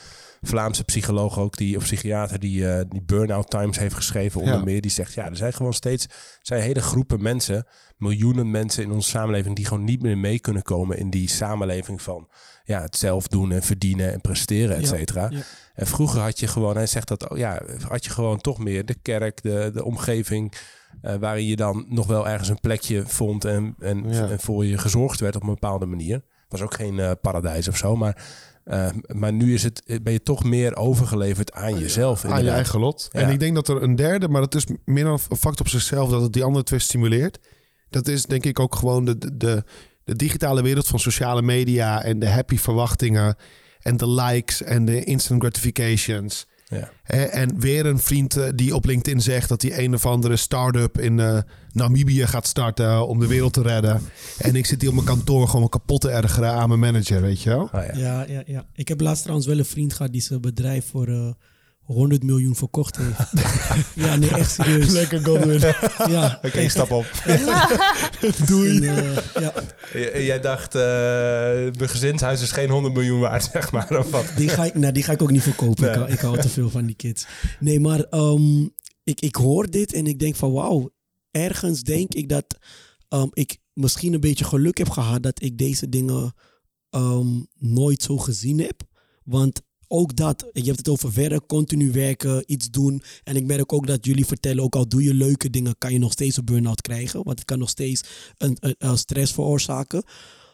Speaker 2: Vlaamse psycholoog ook die of psychiater die eh, die Burnout Times heeft geschreven onder
Speaker 4: Ja.
Speaker 2: meer. Die zegt ja, er zijn gewoon steeds zijn hele groepen mensen, miljoenen mensen in onze samenleving die gewoon niet meer mee kunnen komen in die samenleving van ja het zelf doen en verdienen en presteren, et cetera.
Speaker 3: ja.
Speaker 2: En vroeger had je gewoon, hij zegt dat, oh ja, had je gewoon toch meer de kerk, de, de omgeving, eh, waarin je dan nog wel ergens een plekje vond en, en voor je gezorgd werd op een bepaalde manier. was ook geen eh, paradijs of zo, maar, eh, maar nu is het, ben je toch meer overgeleverd aan jezelf.
Speaker 4: aan je eigen lot.
Speaker 2: Ja.
Speaker 4: En ik denk dat er een derde, maar dat is meer dan een fact op zichzelf... dat het die andere twee stimuleert. Dat is denk ik ook gewoon de, de, de digitale wereld van sociale media... en de happy verwachtingen en de likes en de instant gratifications...
Speaker 2: Ja.
Speaker 4: En weer een vriend eh, die op LinkedIn zegt dat hij een of andere start-up in eh, Namibië gaat starten om de wereld te redden. En ik zit hier op mijn kantoor gewoon kapot te ergeren aan mijn manager, weet je wel?
Speaker 2: Oh, ja.
Speaker 3: Ja, ja, ja. Ik heb laatst trouwens wel een vriend gehad die zijn bedrijf voor eh 100 miljoen verkocht heeft. ja, nee, echt serieus.
Speaker 4: Lekker Godwin.
Speaker 3: Ja,
Speaker 2: Oké, stap op.
Speaker 3: Doei. ja,
Speaker 2: J- Jij dacht, eh mijn gezinshuis is geen 100 miljoen waard, zeg maar. Of wat?
Speaker 3: die, ga ik, nou, die ga ik ook niet verkopen. Ik,
Speaker 2: Nee.
Speaker 3: hou, ik hou te veel van die kids. Nee, maar ehm, ik, ik hoor dit en ik denk van wauw. Ergens denk ik dat ehm, ik misschien een beetje geluk heb gehad dat ik deze dingen ehm, nooit zo gezien heb. Want ook dat, je hebt het over werk, continu werken, iets doen. En ik merk ook dat jullie vertellen, ook al doe je leuke dingen, kan je nog steeds een burn-out krijgen. Want het kan nog steeds een, een, stress veroorzaken.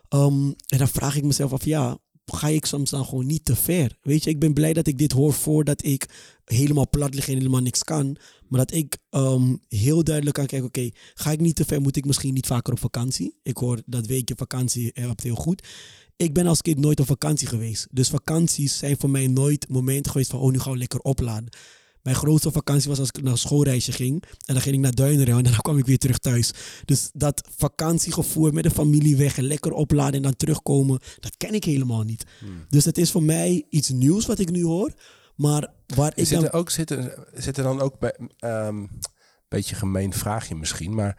Speaker 3: Ehm, en dan vraag ik mezelf af, ja, ga ik soms dan gewoon niet te ver? Weet je, ik ben blij dat ik dit hoor voordat ik helemaal plat lig en helemaal niks kan. Maar dat ik ehm, heel duidelijk kan kijken, oké, ga ik niet te ver, moet ik misschien niet vaker op vakantie? Ik hoor dat weekje vakantie heel goed. Ik ben als kind nooit op vakantie geweest. Dus vakanties zijn voor mij nooit momenten geweest van, oh, nu gaan we lekker opladen. Mijn grootste vakantie was als ik naar een schoolreisje ging. En dan ging ik naar Duinrel en dan kwam ik weer terug thuis. Dus dat vakantiegevoel met de familie weg en lekker opladen en dan terugkomen, dat ken ik helemaal niet. Dus het is voor mij iets nieuws wat ik nu hoor. Maar waar ik
Speaker 2: Zit
Speaker 3: dan...
Speaker 2: er, ook, zit, er, zit er dan ook bij, een beetje gemeen vraagje misschien, maar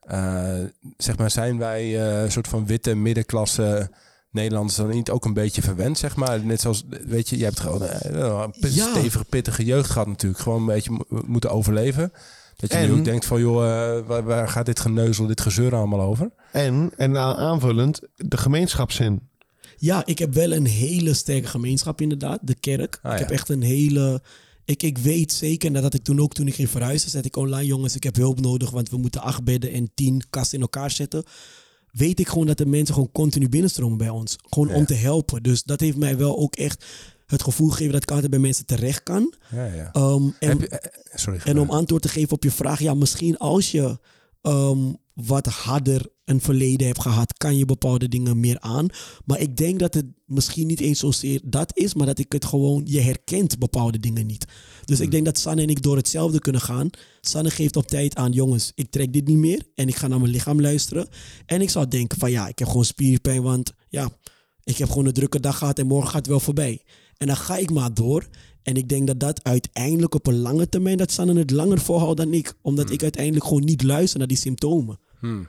Speaker 2: eh, zeg maar, zijn wij eh, een soort van witte middenklasse Nederlanders dan niet ook een beetje verwend, zeg maar? Net zoals, weet je, je hebt gewoon eh, wel een
Speaker 3: Ja.
Speaker 2: stevige, pittige jeugd gehad natuurlijk. Gewoon een beetje mo- moeten overleven. Dat je nu ook denkt van, joh, eh, waar, waar gaat dit geneuzel, dit gezeur allemaal over?
Speaker 4: En, en aanvullend, de gemeenschapszin.
Speaker 3: Ja, ik heb wel een hele sterke gemeenschap inderdaad. De kerk.
Speaker 2: Ah,
Speaker 3: ik
Speaker 2: ja.
Speaker 3: heb echt een hele... Ik, ik weet zeker, en dat had ik toen ook toen ik ging verhuizen, zet ik online, jongens, ik heb hulp nodig, want we moeten acht bedden en tien kasten in elkaar zetten. Weet ik gewoon dat de mensen gewoon continu binnenstromen bij ons. Gewoon
Speaker 2: Ja.
Speaker 3: om te helpen. Dus dat heeft mij wel ook echt het gevoel gegeven dat ik altijd bij mensen terecht kan.
Speaker 2: Ja, ja.
Speaker 3: Ehm, en,
Speaker 2: je- eh, sorry.
Speaker 3: en om antwoord te geven op je vraag, ja, misschien als je ehm, wat harder een verleden hebt gehad, kan je bepaalde dingen meer aan. Maar ik denk dat het misschien niet eens zozeer dat is, maar dat ik het gewoon, je herkent bepaalde dingen niet. Dus ik denk dat Sanne en ik door hetzelfde kunnen gaan. Sanne geeft op tijd aan, jongens, ik trek dit niet meer en ik ga naar mijn lichaam luisteren. En ik zou denken van ja, ik heb gewoon spierpijn, want ja, ik heb gewoon een drukke dag gehad en morgen gaat het wel voorbij. En dan ga ik maar door. En ik denk dat dat uiteindelijk op een lange termijn, dat Sanne het langer volhoudt dan ik. Omdat ik uiteindelijk gewoon niet luister naar die symptomen.
Speaker 2: Hmm.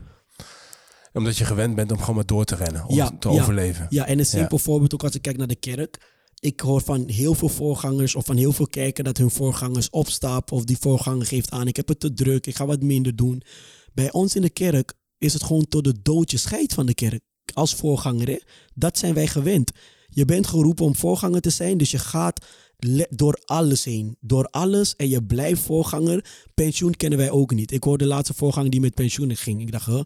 Speaker 2: Omdat je gewend bent om gewoon maar door te rennen, om
Speaker 3: Ja,
Speaker 2: te
Speaker 3: ja.
Speaker 2: overleven.
Speaker 3: Ja, en een simpel voorbeeld ook als ik kijk naar de kerk. Ik hoor van heel veel voorgangers of van heel veel kerken dat hun voorgangers opstappen. Of die voorganger geeft aan, ik heb het te druk, ik ga wat minder doen. Bij ons in de kerk is het gewoon tot de dood je scheidt van de kerk. Als voorganger, hè? dat zijn wij gewend. Je bent geroepen om voorganger te zijn, dus je gaat door alles heen. Door alles en je blijft voorganger. Pensioen kennen wij ook niet. Ik hoorde de laatste voorganger die met pensioen ging. Ik dacht, huh,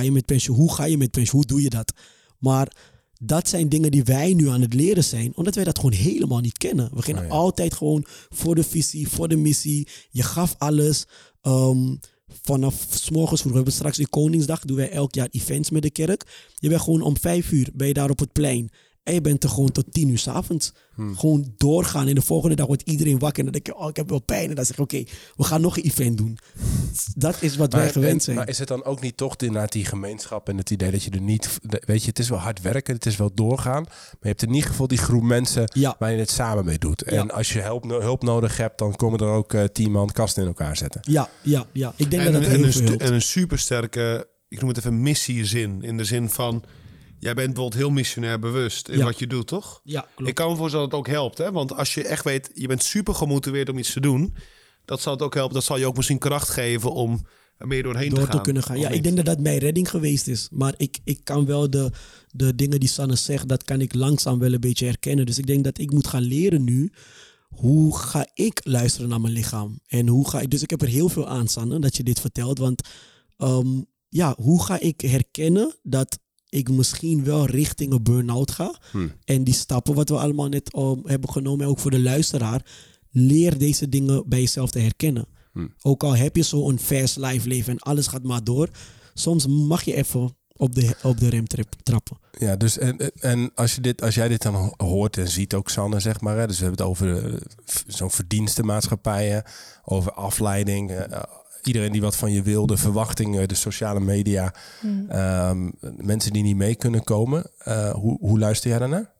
Speaker 3: ga je met pensioen? Hoe ga je met pensioen? Hoe doe je dat? Maar dat zijn dingen die wij nu aan het leren zijn, omdat wij dat gewoon helemaal niet kennen. We gingen
Speaker 2: Oh ja.
Speaker 3: altijd gewoon voor de visie, voor de missie. Je gaf alles. Ehm, vanaf s morgens vroeg. We hebben straks in Koningsdag, doen wij elk jaar events met de kerk. Je bent gewoon om vijf uur, ben je daar op het plein. En je bent er gewoon tot tien uur s avonds. Gewoon doorgaan. En de volgende dag wordt iedereen wakker. En dan denk je, oh, ik heb wel pijn. En dan zeg je, oké, we gaan nog een event doen. Dat is wat wij gewend
Speaker 2: en-
Speaker 3: zijn.
Speaker 2: maar is het dan ook niet toch inderdaad die gemeenschap en het idee dat je er niet... Weet je, het is wel hard werken, het is wel doorgaan. Maar je hebt in ieder geval die groep mensen
Speaker 3: Ja.
Speaker 2: waar je het samen mee doet. En
Speaker 3: Ja.
Speaker 2: als je hulp, hulp nodig hebt, dan komen er ook eh, tien man kasten in elkaar zetten.
Speaker 3: Ja, ja, ja. Ik denk
Speaker 4: En,
Speaker 3: dat dat
Speaker 4: en,
Speaker 3: heel
Speaker 4: een,
Speaker 3: veel helpt.
Speaker 4: en een supersterke, ik noem het even missiezin. In de zin van, jij bent bijvoorbeeld heel missionair bewust in
Speaker 3: Ja.
Speaker 4: wat je doet, toch?
Speaker 3: Ja, klopt.
Speaker 4: Ik kan me voorstellen dat het ook helpt. Hè? Want als je echt weet, je bent super gemotiveerd om iets te doen. Dat zal het ook helpen. Dat zal je ook misschien kracht geven om er meer doorheen
Speaker 3: door
Speaker 4: te
Speaker 3: te,
Speaker 4: gaan.
Speaker 3: kunnen gaan. Ja, ik denk dat dat mijn redding geweest is. Maar ik, ik kan wel de, de dingen die Sanne zegt, dat kan ik langzaam wel een beetje herkennen. Dus ik denk dat ik moet gaan leren nu. Hoe ga ik luisteren naar mijn lichaam? En hoe ga ik. Dus ik heb er heel veel aan, Sanne, dat je dit vertelt. Want ehm, ja, hoe ga ik herkennen dat ik misschien wel richting een burn-out ga?
Speaker 2: Hmm.
Speaker 3: En die stappen wat we allemaal net um, hebben genomen, ook voor de luisteraar. Leer deze dingen bij jezelf te herkennen.
Speaker 2: Hmm.
Speaker 3: Ook al heb je zo'n fast life leven en alles gaat maar door. Soms mag je even op de, op de rem trappen.
Speaker 2: Ja, dus en, en als, je dit, als jij dit dan ho- hoort en ziet ook, Sanne, zeg maar. Hè, dus we hebben het over eh, zo'n verdienstenmaatschappijen, over afleiding. Iedereen die wat van je wil, de verwachtingen, de sociale media. ehm, mensen die niet mee kunnen komen. Eh, hoe, hoe luister jij daarnaar?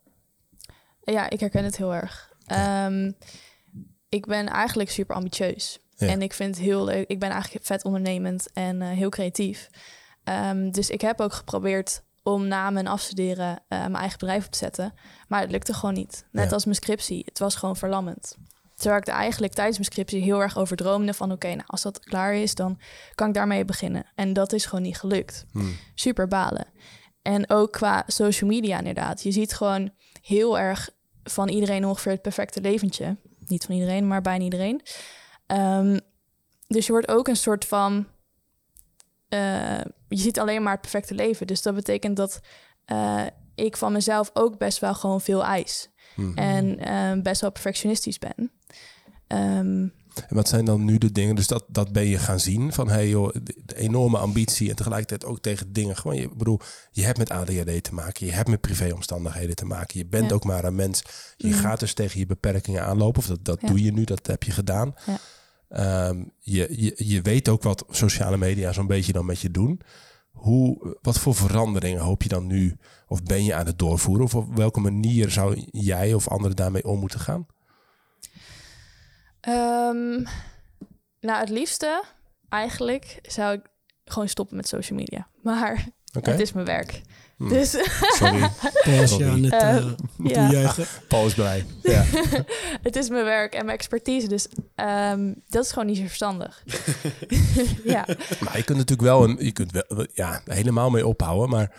Speaker 1: Ja, ik herken het heel erg. Ehm, ik ben eigenlijk super ambitieus.
Speaker 2: Ja.
Speaker 1: En ik vind het heel leuk. Ik ben eigenlijk vet ondernemend en eh, heel creatief. Ehm, dus ik heb ook geprobeerd om na mijn afstuderen eh, mijn eigen bedrijf op te zetten. Maar het lukte gewoon niet. Net
Speaker 2: Ja.
Speaker 1: als mijn scriptie. Het was gewoon verlammend. Terwijl ik er eigenlijk tijdens mijn scriptie heel erg over droomde van... oké, nou, als dat klaar is, dan kan ik daarmee beginnen. En dat is gewoon niet gelukt.
Speaker 2: Hmm.
Speaker 1: Super balen. En ook qua social media inderdaad. Je ziet gewoon heel erg van iedereen ongeveer het perfecte leventje. Niet van iedereen, maar bijna iedereen. Ehm, dus je wordt ook een soort van... eh, je ziet alleen maar het perfecte leven. Dus dat betekent dat eh, ik van mezelf ook best wel gewoon veel eis.
Speaker 2: Hmm.
Speaker 1: En eh, best wel perfectionistisch ben. Ehm,
Speaker 2: En wat zijn dan nu de dingen? Dus dat, dat ben je gaan zien van hey joh, de, enorme ambitie en tegelijkertijd ook tegen dingen. Gewoon, je, bedoel, je hebt met ADHD te maken, je hebt met privéomstandigheden te maken. Je bent
Speaker 1: Ja.
Speaker 2: ook maar een mens. Je
Speaker 1: Mhm.
Speaker 2: gaat dus tegen je beperkingen aanlopen. Of dat, dat
Speaker 1: Ja.
Speaker 2: doe je nu, dat heb je gedaan. Ehm, je, je, je weet ook wat sociale media zo'n beetje dan met je doen. Hoe, wat voor veranderingen hoop je dan nu? Of ben je aan het doorvoeren? Of op welke manier zou jij of anderen daarmee om moeten gaan?
Speaker 1: Ehm, nou, het liefste eigenlijk zou ik gewoon stoppen met social media. Maar het is mijn werk.
Speaker 2: Hmm.
Speaker 1: Dus
Speaker 2: sorry.
Speaker 3: Paulsje
Speaker 2: Sorry.
Speaker 3: aan het
Speaker 1: Eh,
Speaker 3: eh,
Speaker 1: ja.
Speaker 3: toejuichen.
Speaker 2: Paul is blij. Ja.
Speaker 1: het is mijn werk en mijn expertise. Dus ehm, dat is gewoon niet zo verstandig. ja,
Speaker 2: Maar je kunt natuurlijk wel een, je kunt wel, ja, helemaal mee ophouden, maar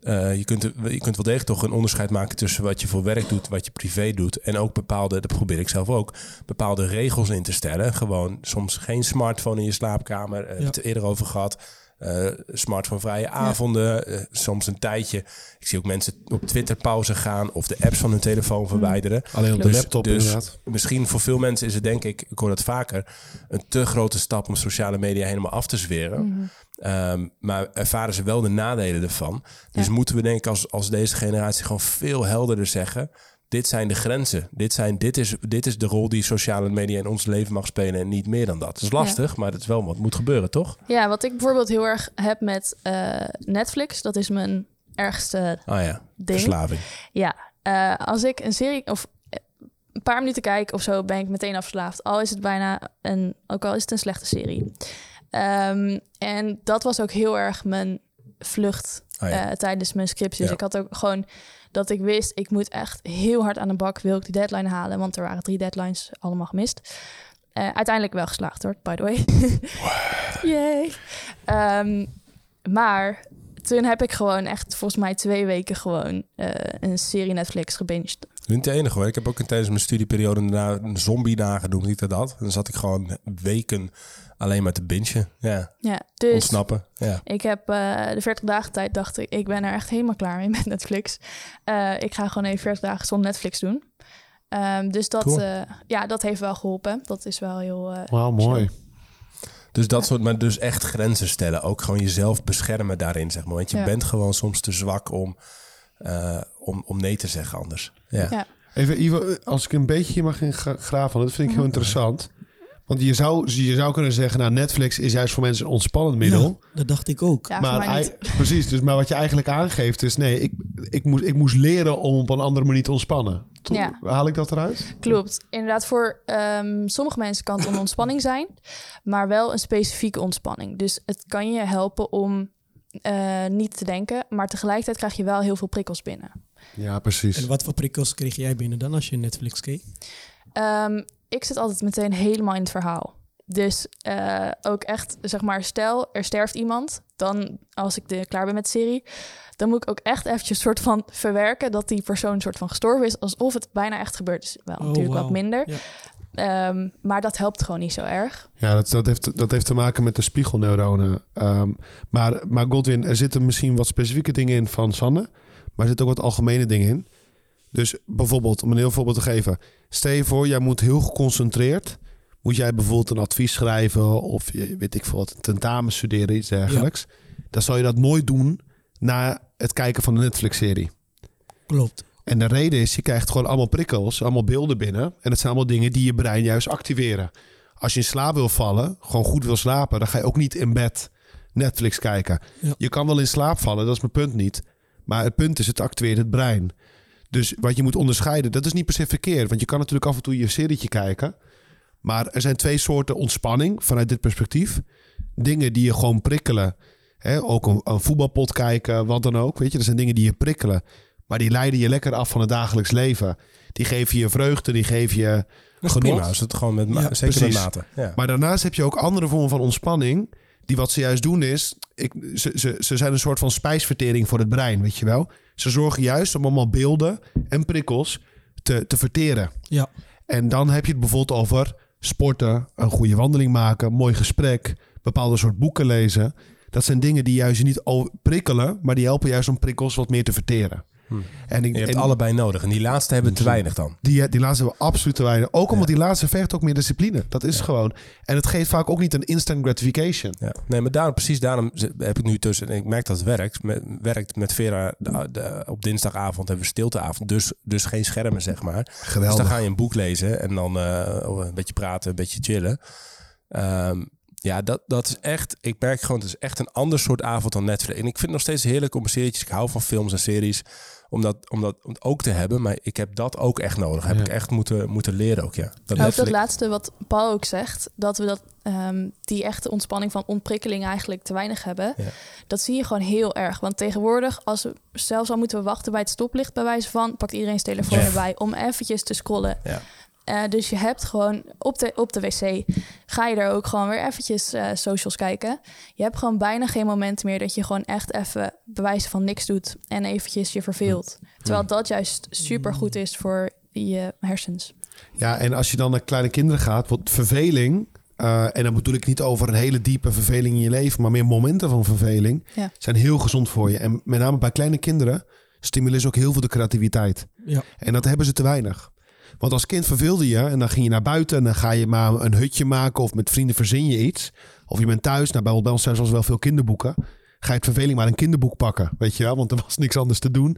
Speaker 2: eh, je, kunt, je kunt wel degelijk toch een onderscheid maken tussen wat je voor werk doet, wat je privé doet en ook bepaalde, dat probeer ik zelf ook, bepaalde regels in te stellen. Gewoon soms geen smartphone in je slaapkamer, eh, hebben we het eerder over gehad. eh smartphonevrije avonden, soms een tijdje. Ik zie ook mensen op Twitter pauze gaan of de apps van hun telefoon verwijderen.
Speaker 4: Alleen op de
Speaker 2: Dus-
Speaker 4: laptop
Speaker 2: dus
Speaker 4: inderdaad.
Speaker 2: Misschien voor veel mensen is het denk ik, ik hoor dat vaker, een te grote stap om sociale media helemaal af te zweren.
Speaker 1: Mhm.
Speaker 2: Ehm, maar ervaren ze wel de nadelen ervan. Dus
Speaker 1: Ja.
Speaker 2: moeten we denk ik als, als deze generatie gewoon veel helderder zeggen. Dit zijn de grenzen. Dit, zijn, dit, is, dit is de rol die sociale media in ons leven mag spelen en niet meer dan dat. Het is lastig, maar het is wel wat moet gebeuren, toch?
Speaker 1: ja, wat ik bijvoorbeeld heel erg heb met eh, Netflix, dat is mijn ergste
Speaker 2: Ah ja,
Speaker 1: ding.
Speaker 2: verslaving.
Speaker 1: Ja, eh, als ik een serie of eh, een paar minuten kijk of zo, ben ik meteen afgeslaafd. Al is het bijna een, ook al is het een slechte serie. Ehm, en dat was ook heel erg mijn vlucht
Speaker 2: ja.
Speaker 1: eh, tijdens mijn scriptie. Dus
Speaker 2: Ja.
Speaker 1: ik had ook gewoon dat ik wist, ik moet echt heel hard aan de bak, wil ik die deadline halen. Want er waren drie deadlines, allemaal gemist. Eh, uiteindelijk wel geslaagd hoor, by the way. Yay. Ehm, maar toen heb ik gewoon echt volgens mij twee weken gewoon eh, een serie Netflix gebinged.
Speaker 2: Niet de enige hoor. Ik heb ook tijdens mijn studieperiode daarna een zombie dagen doen, niet dat. En dan zat ik gewoon weken alleen maar te bingen. Ja,
Speaker 1: Ja, dus
Speaker 2: ontsnappen. Ja.
Speaker 1: ik heb eh, de 40 dagen tijd, dacht ik, ik ben er echt helemaal klaar mee met Netflix. Eh, ik ga gewoon even 40 dagen zonder Netflix doen. Ehm, dus dat,
Speaker 2: Cool.
Speaker 1: eh, ja, dat heeft wel geholpen. Dat is wel heel... eh,
Speaker 4: Wauw, mooi.
Speaker 2: Dus dat soort, maar dus echt grenzen stellen. Ook gewoon jezelf beschermen daarin, zeg maar. Want je
Speaker 1: Ja.
Speaker 2: bent gewoon soms te zwak om eh, om, om nee te zeggen anders. Ja.
Speaker 1: Ja.
Speaker 4: Even, Ivo, als ik een beetje mag in gra- graven, dat vind ik heel interessant. Want je zou, je zou kunnen zeggen, nou, Netflix is juist voor mensen een ontspannend middel.
Speaker 3: Ja, dat dacht ik ook.
Speaker 1: Ja, voor
Speaker 4: maar precies, dus, maar wat je eigenlijk aangeeft is, nee, ik, ik, moest, ik moest leren om op een andere manier te ontspannen.
Speaker 1: Ja.
Speaker 4: Haal ik dat eruit?
Speaker 1: Klopt. Inderdaad, voor ehm, sommige mensen kan het een ontspanning zijn, maar wel een specifieke ontspanning. Dus het kan je helpen om eh, niet te denken, maar tegelijkertijd krijg je wel heel veel prikkels binnen.
Speaker 4: Ja, precies.
Speaker 3: En wat voor prikkels kreeg jij binnen dan als je Netflix keek?
Speaker 1: Ehm, ik zit altijd meteen helemaal in het verhaal. Dus eh, ook echt, zeg maar, stel er sterft iemand, dan als ik de, klaar ben met de serie, dan moet ik ook echt eventjes soort van verwerken dat die persoon soort van gestorven is, alsof het bijna echt gebeurd is. Wel,
Speaker 3: Oh,
Speaker 1: natuurlijk wat minder.
Speaker 3: Ja.
Speaker 1: Ehm, maar dat helpt gewoon niet zo erg.
Speaker 4: Ja, dat, dat, heeft, dat heeft te maken met de spiegelneuronen. Ehm, maar, maar Godwin, er zitten misschien wat specifieke dingen in van Sanne. Maar er zitten ook wat algemene dingen in. Dus bijvoorbeeld, om een heel voorbeeld te geven. Stel je voor, jij moet heel geconcentreerd... moet jij bijvoorbeeld een advies schrijven... of weet ik veel wat, een tentamen studeren, iets dergelijks. Dan zal je dat nooit doen na het kijken van een Netflix-serie.
Speaker 3: Klopt.
Speaker 4: En de reden is, je krijgt gewoon allemaal prikkels, allemaal beelden binnen. En dat zijn allemaal dingen die je brein juist activeren. Als je in slaap wil vallen, gewoon goed wil slapen, dan ga je ook niet in bed Netflix kijken.
Speaker 3: Ja.
Speaker 4: Je kan wel in slaap vallen, dat is mijn punt niet. Maar het punt is, het activeert het brein. Dus wat je moet onderscheiden, dat is niet per se verkeerd. Want je kan natuurlijk af en toe je serietje kijken. Maar er zijn twee soorten ontspanning vanuit dit perspectief. Dingen die je gewoon prikkelen. Hè, ook een, een voetbalpot kijken, wat dan ook. Weet je, dat zijn dingen die je prikkelen. Maar die leiden je lekker af van het dagelijks leven. Die geven je vreugde, die geven je
Speaker 2: Dat is
Speaker 4: genot.
Speaker 2: prima, als het gewoon met,
Speaker 3: Ja,
Speaker 2: zeker met mate. Ja.
Speaker 4: Maar daarnaast heb je ook andere vormen van ontspanning. Die wat ze juist doen is, ik, ze, ze, ze zijn een soort van spijsvertering voor het brein, weet je wel. Ze zorgen juist om allemaal beelden en prikkels te, te verteren.
Speaker 3: Ja.
Speaker 4: En dan heb je het bijvoorbeeld over sporten, een goede wandeling maken, mooi gesprek, bepaalde soort boeken lezen. Dat zijn dingen die juist niet prikkelen, maar die helpen juist om prikkels wat meer te verteren. En ik,
Speaker 2: Je hebt
Speaker 4: en
Speaker 2: allebei nodig. En die laatste hebben te weinig dan.
Speaker 4: die, die laatste hebben we absoluut te weinig. Ook omdat die laatste vergt ook meer discipline. Dat is gewoon. En het geeft vaak ook niet een instant gratification.
Speaker 2: Ja. Nee, maar daarom, precies daarom heb ik nu tussen... En ik merk dat het werkt. Met, werkt met Vera de- de- op dinsdagavond hebben we stilteavond. Dus, dus geen schermen, zeg maar. Dus
Speaker 4: Geweldig.
Speaker 2: dan ga je een boek lezen en dan eh, een beetje praten, een beetje chillen. Ehm, ja, dat, dat is echt... Ik merk gewoon, het is echt een ander soort avond dan Netflix. En ik vind het nog steeds heerlijk om serietjes... Ik hou van films en series om dat, om dat ook te hebben. Maar ik heb dat ook echt nodig. Heb
Speaker 4: Ja.
Speaker 2: ik echt moeten, moeten leren ook, ja. Dat
Speaker 1: Ook dat laatste wat Paul ook zegt, dat we dat, ehm, die echte ontspanning van ontprikkeling eigenlijk te weinig hebben.
Speaker 2: Ja.
Speaker 1: Dat zie je gewoon heel erg. Want tegenwoordig, als we zelfs al moeten we wachten bij het stoplicht, bij wijze van, pakt iedereen zijn telefoon
Speaker 2: Ja.
Speaker 1: erbij om eventjes te scrollen. Eh, dus je hebt gewoon op de, op de wc, ga je er ook gewoon weer eventjes eh, socials kijken. Je hebt gewoon bijna geen moment meer dat je gewoon echt even bewijzen van niks doet en eventjes je verveelt. Terwijl dat juist super goed is voor je hersens.
Speaker 4: Ja, en als je dan naar kleine kinderen gaat, wat verveling. eh, en dan bedoel ik niet over een hele diepe verveling in je leven, maar meer momenten van verveling.
Speaker 1: Ja.
Speaker 4: Zijn heel gezond voor je. En met name bij kleine kinderen stimuleren ze ook heel veel de creativiteit.
Speaker 3: Ja.
Speaker 4: En dat hebben ze te weinig. Want als kind verveelde je en dan ging je naar buiten en dan ga je maar een hutje maken of met vrienden verzin je iets. Of je bent thuis, nou bij ons thuis was wel veel kinderboeken. Ga je het verveling maar een kinderboek pakken, weet je wel, want er was niks anders te doen.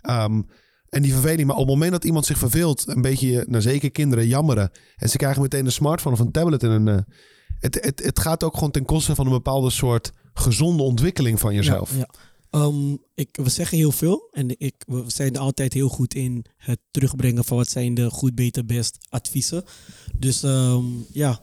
Speaker 4: Ehm, en die verveling, maar op het moment dat iemand zich verveelt, een beetje, nou zeker kinderen, jammeren. En ze krijgen meteen een smartphone of een tablet en een... eh, het, het, het gaat ook gewoon ten koste van een bepaalde soort gezonde ontwikkeling van jezelf.
Speaker 3: Ja. Ehm, ik, we zeggen heel veel en ik, we zijn altijd heel goed in het terugbrengen van wat zijn de goed, beter, best adviezen. Dus ehm, ja,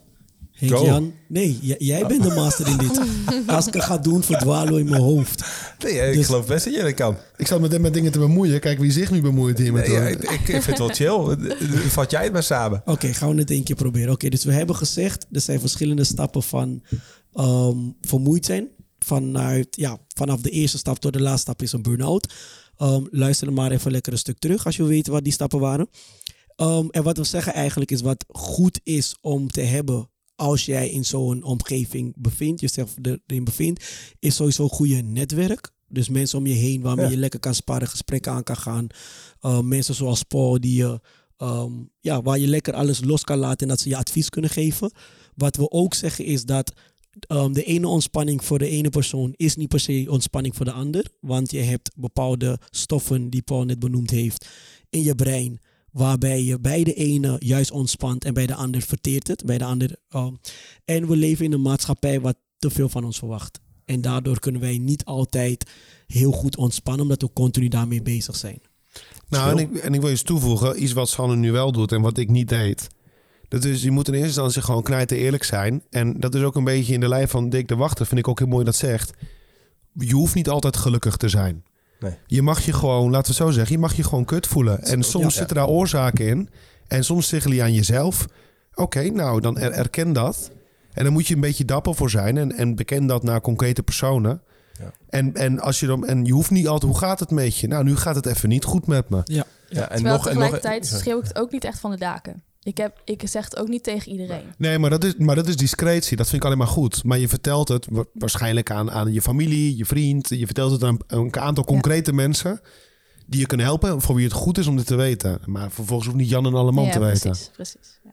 Speaker 3: hey
Speaker 2: Go.
Speaker 3: Jan, nee, j- jij bent de master in dit. Als ik het ga doen, verdwalen we in mijn hoofd.
Speaker 2: Nee, ik
Speaker 3: Dus-
Speaker 2: geloof best dat je dat kan.
Speaker 4: Ik zat met, met dingen te bemoeien. Kijk wie zich nu bemoeit hier met
Speaker 2: Nee, ja,
Speaker 4: de-
Speaker 2: ik, ik vind het wel chill. Vat jij het maar samen.
Speaker 3: Oké, gaan we het één keer proberen. Oké, dus we hebben gezegd, er zijn verschillende stappen van ehm, vermoeid zijn. Vanuit, ja, vanaf de eerste stap tot de laatste stap is een burn-out. Ehm, luister er maar even lekker een stuk terug als je weet wat die stappen waren. Ehm, en wat we zeggen eigenlijk is wat goed is om te hebben als jij in zo'n omgeving bevindt, jezelf erin bevindt, is sowieso een goede netwerk. Dus mensen om je heen waarmee
Speaker 2: Ja.
Speaker 3: je lekker kan sparren, gesprekken aan kan gaan. Ehm, mensen zoals Paul die je, ja, waar je lekker alles los kan laten en dat ze je advies kunnen geven. Wat we ook zeggen is dat um, de ene ontspanning voor de ene persoon is niet per se ontspanning voor de ander. Want je hebt bepaalde stoffen die Paul net benoemd heeft in je brein. Waarbij je bij de ene juist ontspant en bij de ander verteert het. Bij de ander, um, en we leven in een maatschappij wat te veel van ons verwacht. En daardoor kunnen wij niet altijd heel goed ontspannen, omdat we continu daarmee bezig zijn.
Speaker 4: Nou, en ik, en ik wil eens toevoegen, iets wat Sanne nu wel doet en wat ik niet deed. Dat is, je moet in eerste instantie gewoon knijten eerlijk zijn. En dat is ook een beetje in de lijn van Dick de Wachter, vind ik ook heel mooi dat zegt. Je hoeft niet altijd gelukkig te zijn.
Speaker 2: Nee.
Speaker 4: Je mag je gewoon, laten we het zo zeggen, je mag je gewoon kut voelen. En soms
Speaker 3: Ja.
Speaker 4: zitten daar oorzaken in. En soms zeggen die aan jezelf. Oké, nou, dan er- erken dat. En dan moet je een beetje dapper voor zijn. En, en beken dat naar concrete personen.
Speaker 2: Ja.
Speaker 4: En, en, als je dan, en je hoeft niet altijd, hoe gaat het met je? Nou, nu gaat het even niet goed met me.
Speaker 3: Ja,
Speaker 2: Ja, en
Speaker 1: Terwijl
Speaker 2: nog, en nog,
Speaker 1: tegelijkertijd schreeuw ik het ook niet echt van de daken. Ik, heb, ik zeg het ook niet tegen iedereen.
Speaker 4: Nee, maar dat, is, maar dat is discretie. Dat vind ik alleen maar goed. Maar je vertelt het wa- waarschijnlijk aan, aan je familie, je vriend. Je vertelt het aan een aantal concrete mensen die je kunnen helpen. Voor wie het goed is om dit te weten. Maar vervolgens hoeft niet Jan en alle man
Speaker 1: ja,
Speaker 4: te weten.
Speaker 1: precies. precies. Ja.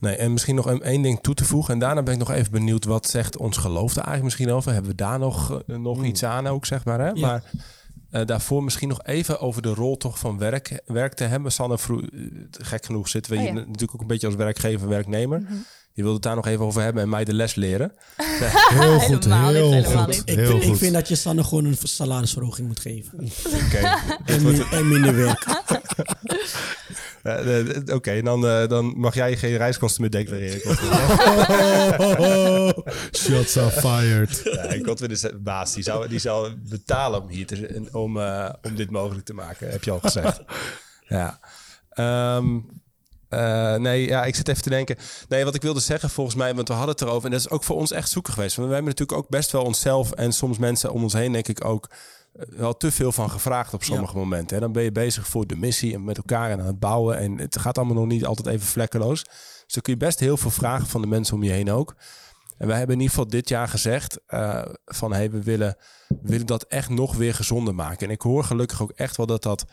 Speaker 2: Nee, en misschien nog een- één ding toe te voegen. En daarna ben ik nog even benieuwd, wat zegt ons geloof daar eigenlijk misschien over? Hebben we daar nog, eh, nog iets aan ook, zeg maar? Hè?
Speaker 3: Ja.
Speaker 2: Maar eh, daarvoor misschien nog even over de rol toch van werk, werk te hebben. Sanne, vroeg, eh, gek genoeg zitten we
Speaker 1: Oh
Speaker 2: hier natuurlijk ook een beetje als werkgever, werknemer. Je wilde het daar nog even over hebben en mij de les leren.
Speaker 4: Heel goed,
Speaker 1: Helemaal niet,
Speaker 4: heel
Speaker 1: helemaal
Speaker 4: goed.
Speaker 1: niet.
Speaker 3: Ik,
Speaker 4: Heel
Speaker 3: ik
Speaker 4: goed.
Speaker 3: vind dat je Sanne gewoon een salarisverhoging moet geven.
Speaker 2: Oké,
Speaker 3: En, min- en minder werk.
Speaker 2: Oké, dan, eh, dan mag jij geen reiskosten meer declareren.
Speaker 4: Shots are fired.
Speaker 2: Ja, ik had weer de baas, die zou, die zou betalen om hier te, om, eh, om dit mogelijk te maken, heb je al gezegd. ja. Ehm, eh, nee, ja, ik zit even te denken. Nee, wat ik wilde zeggen volgens mij, want we hadden het erover. En dat is ook voor ons echt zoeken geweest. Want we hebben natuurlijk ook best wel onszelf en soms mensen om ons heen, denk ik ook, eh, wel te veel van gevraagd op sommige momenten. Hè. Dan ben je bezig voor de missie en met elkaar en aan het bouwen. En het gaat allemaal nog niet altijd even vlekkeloos. Dus dan kun je best heel veel vragen van de mensen om je heen ook. En wij hebben in ieder geval dit jaar gezegd eh, van hey, we willen, we willen dat echt nog weer gezonder maken. En ik hoor gelukkig ook echt wel dat dat,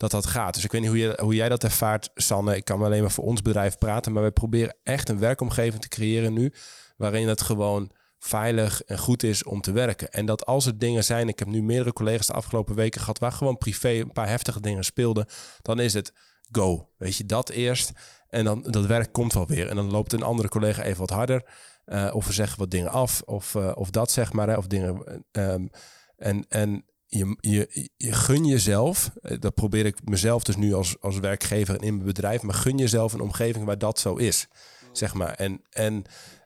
Speaker 2: dat, dat gaat. Dus ik weet niet hoe, je, hoe jij dat ervaart, Sanne. Ik kan alleen maar voor ons bedrijf praten. Maar wij proberen echt een werkomgeving te creëren nu. Waarin het gewoon veilig en goed is om te werken. En dat als er dingen zijn, ik heb nu meerdere collega's de afgelopen weken gehad, waar gewoon privé een paar heftige dingen speelden, dan is het go. Weet je, dat eerst. En dan dat werk komt wel weer. En dan loopt een andere collega even wat harder. Eh, of we zeggen wat dingen af. Of, eh, of dat zeg maar. Hè, of dingen. ehm, en en je, je, je gun jezelf. eh, Dat probeer ik mezelf dus nu als, als werkgever en in mijn bedrijf. Maar gun jezelf een omgeving waar dat zo is. Zeg maar. En, en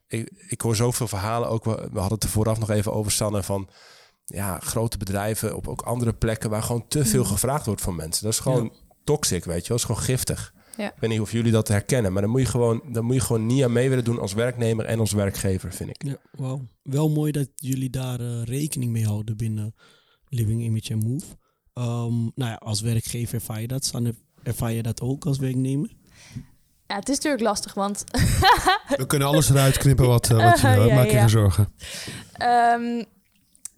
Speaker 2: ik, ik hoor zoveel verhalen ook. We, we hadden het er vooraf nog even over Sanne van ja, grote bedrijven op ook andere plekken waar gewoon te veel gevraagd wordt van mensen. Dat is gewoon toxic, weet je wel. Dat is gewoon giftig.
Speaker 1: Ja.
Speaker 2: Ik weet niet of jullie dat herkennen, maar dan moet je gewoon, dan moet je gewoon niet aan mee willen doen als werknemer en als werkgever, vind ik.
Speaker 3: Ja, wauw. Wel mooi dat jullie daar eh, rekening mee houden binnen Living Image and Move. Ehm, nou ja, als werkgever ervaar je dat. Sanne, ervaar je dat ook als werknemer?
Speaker 1: Ja, het is natuurlijk lastig, want
Speaker 4: We kunnen alles eruit knippen wat, eh, wat je wil.
Speaker 1: Ja,
Speaker 4: Maak je
Speaker 1: ja.
Speaker 4: geen zorgen.
Speaker 1: Ehm,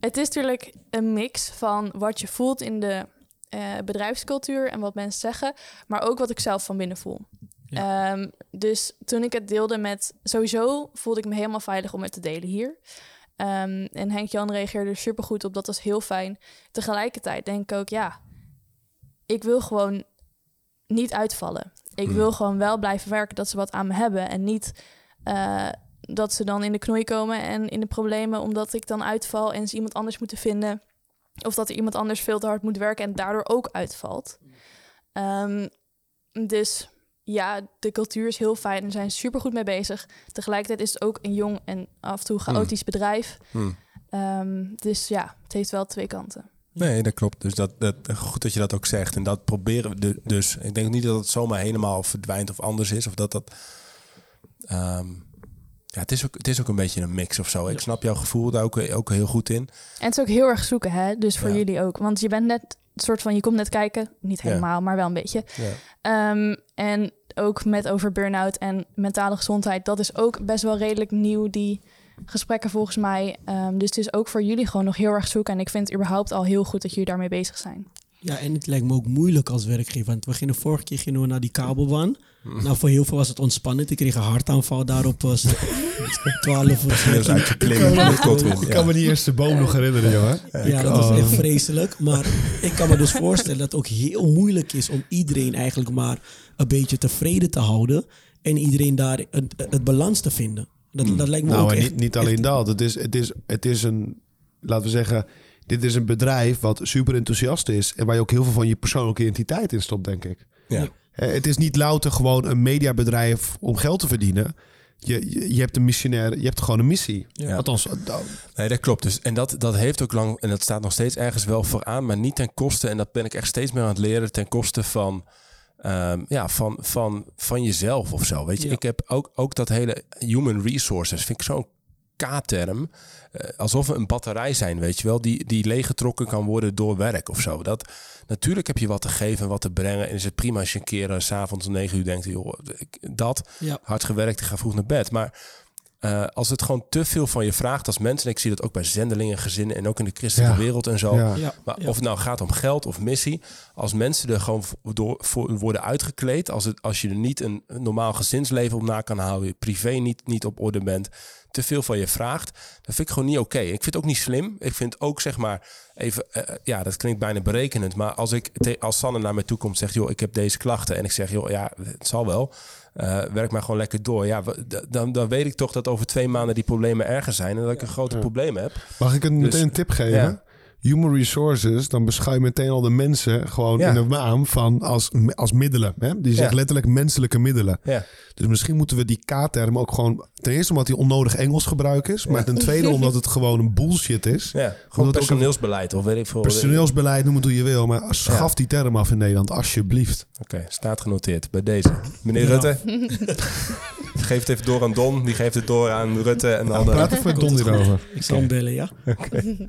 Speaker 1: het is natuurlijk een mix van wat je voelt in de eh, bedrijfscultuur en wat mensen zeggen, maar ook wat ik zelf van binnen voel. Ehm, dus toen ik het deelde met, sowieso voelde ik me helemaal veilig om het te delen hier. Ehm, en Henk-Jan reageerde er supergoed op, dat was heel fijn. Tegelijkertijd denk ik ook, ja, ik wil gewoon niet uitvallen. Ik wil gewoon wel blijven werken, dat ze wat aan me hebben en niet eh, dat ze dan in de knoei komen en in de problemen omdat ik dan uitval en ze iemand anders moeten vinden. Of dat er iemand anders veel te hard moet werken en daardoor ook uitvalt. Ehm, dus ja, de cultuur is heel fijn en zijn super goed mee bezig. Tegelijkertijd is het ook een jong en af en toe chaotisch bedrijf.
Speaker 2: Hmm.
Speaker 1: Ehm, dus ja, het heeft wel twee kanten.
Speaker 2: Nee, dat klopt. Dus dat, dat, goed dat je dat ook zegt. En dat proberen we de- dus. Ik denk niet dat het zomaar helemaal verdwijnt of anders is. Of dat dat... ehm, ja, het is, ook, het is ook een beetje een mix of zo. Ik snap jouw gevoel daar ook, ook heel goed in.
Speaker 1: En het is ook heel erg zoeken, hè? Dus voor
Speaker 2: Ja.
Speaker 1: jullie ook. Want je bent net een soort van, je komt net kijken. Niet
Speaker 2: Ja.
Speaker 1: helemaal, maar wel een beetje.
Speaker 2: Ja.
Speaker 1: Ehm, en ook met over burn-out en mentale gezondheid. Dat is ook best wel redelijk nieuw, die gesprekken volgens mij. Ehm, dus het is ook voor jullie gewoon nog heel erg zoeken. En ik vind het überhaupt al heel goed dat jullie daarmee bezig zijn.
Speaker 3: Ja, en het lijkt me ook moeilijk als werkgever. Want we gingen vorige keer gingen we naar die kabelbaan. Nou, voor heel veel was het ontspannend. Ik kreeg een hartaanval daarop. Was 12
Speaker 2: Dat is
Speaker 3: uur.
Speaker 2: Godwin,
Speaker 4: Ik kan me die eerste boom nog herinneren, jongen.
Speaker 3: Ja, dat was echt vreselijk. Maar ik kan me dus voorstellen dat het ook heel moeilijk is om iedereen eigenlijk maar een beetje tevreden te houden. En iedereen daar het, het balans te vinden. Dat, dat lijkt me
Speaker 4: Nou,
Speaker 3: ook echt...
Speaker 4: niet, niet alleen
Speaker 3: echt-
Speaker 4: dat. Het is, het, is, het is een, laten we zeggen, dit is een bedrijf wat super enthousiast is. En waar je ook heel veel van je persoonlijke identiteit in stopt, denk ik.
Speaker 2: Ja.
Speaker 4: Het is niet louter gewoon een mediabedrijf om geld te verdienen. Je, je, je hebt een missionair, je hebt gewoon een missie.
Speaker 2: Ja.
Speaker 4: Althans,
Speaker 2: Nee, dat klopt. Dus, en dat, dat heeft ook lang, en dat staat nog steeds ergens wel vooraan, maar niet ten koste, en dat ben ik echt steeds meer aan het leren, ten koste van, ehm, ja, van, van, van jezelf of zo. Weet je,
Speaker 3: Ja.
Speaker 2: ik heb ook, ook dat hele human resources, vind ik zo'n K-term. eh, alsof we een batterij zijn, weet je wel, die, die leeggetrokken kan worden door werk of zo. Dat, natuurlijk heb je wat te geven en wat te brengen. En is het prima als je een keer eh, s s'avonds om negen uur denkt, joh, ik- dat,
Speaker 3: Ja.
Speaker 2: hard gewerkt, ik ga vroeg naar bed. Maar eh, als het gewoon te veel van je vraagt als mensen, en ik zie dat ook bij zendelingen, gezinnen en ook in de christelijke
Speaker 4: Ja.
Speaker 2: wereld en zo.
Speaker 4: ja.
Speaker 3: Ja,
Speaker 2: Maar
Speaker 3: ja.
Speaker 2: of het nou gaat om geld of missie, als mensen er gewoon voor, door, voor worden uitgekleed, als, het, als je er niet een, normaal gezinsleven op na kan houden, je privé niet, niet op orde bent, te veel van je vraagt, dat vind ik gewoon niet oké. Ik vind het ook niet slim. Ik vind ook, zeg maar, even, eh, ja, dat klinkt bijna berekenend, maar als ik als Sanne naar mij toe komt en zegt, joh, ik heb deze klachten en ik zeg, joh, ja, het zal wel. Eh, werk maar gewoon lekker door. Ja, dan, dan weet ik toch dat over twee maanden die problemen erger zijn en dat ik een groter probleem heb.
Speaker 4: Mag ik een,
Speaker 2: Dus,
Speaker 4: meteen een tip geven? Human resources, dan beschouw je meteen al de mensen gewoon
Speaker 2: Ja.
Speaker 4: in de naam van als, als middelen. Hè? Die zegt
Speaker 2: Ja.
Speaker 4: letterlijk menselijke middelen.
Speaker 2: Ja.
Speaker 4: Dus misschien moeten we die K-term ook gewoon... Ten eerste omdat die onnodig Engels gebruik is. Maar ten tweede omdat het gewoon een bullshit is.
Speaker 2: Ja,
Speaker 4: Omdat
Speaker 2: gewoon personeelsbeleid of weet ik veel.
Speaker 4: Personeelsbeleid, noem het hoe je wil. Maar schaf die term af in Nederland, alsjeblieft.
Speaker 2: Oké, staat genoteerd bij deze. Meneer
Speaker 3: Ja.
Speaker 2: Rutte, geef het even door aan Don. Die geeft het door aan Rutte. En dan,
Speaker 4: Nou, praat even met Don hierover.
Speaker 3: Ik zal hem bellen, ja.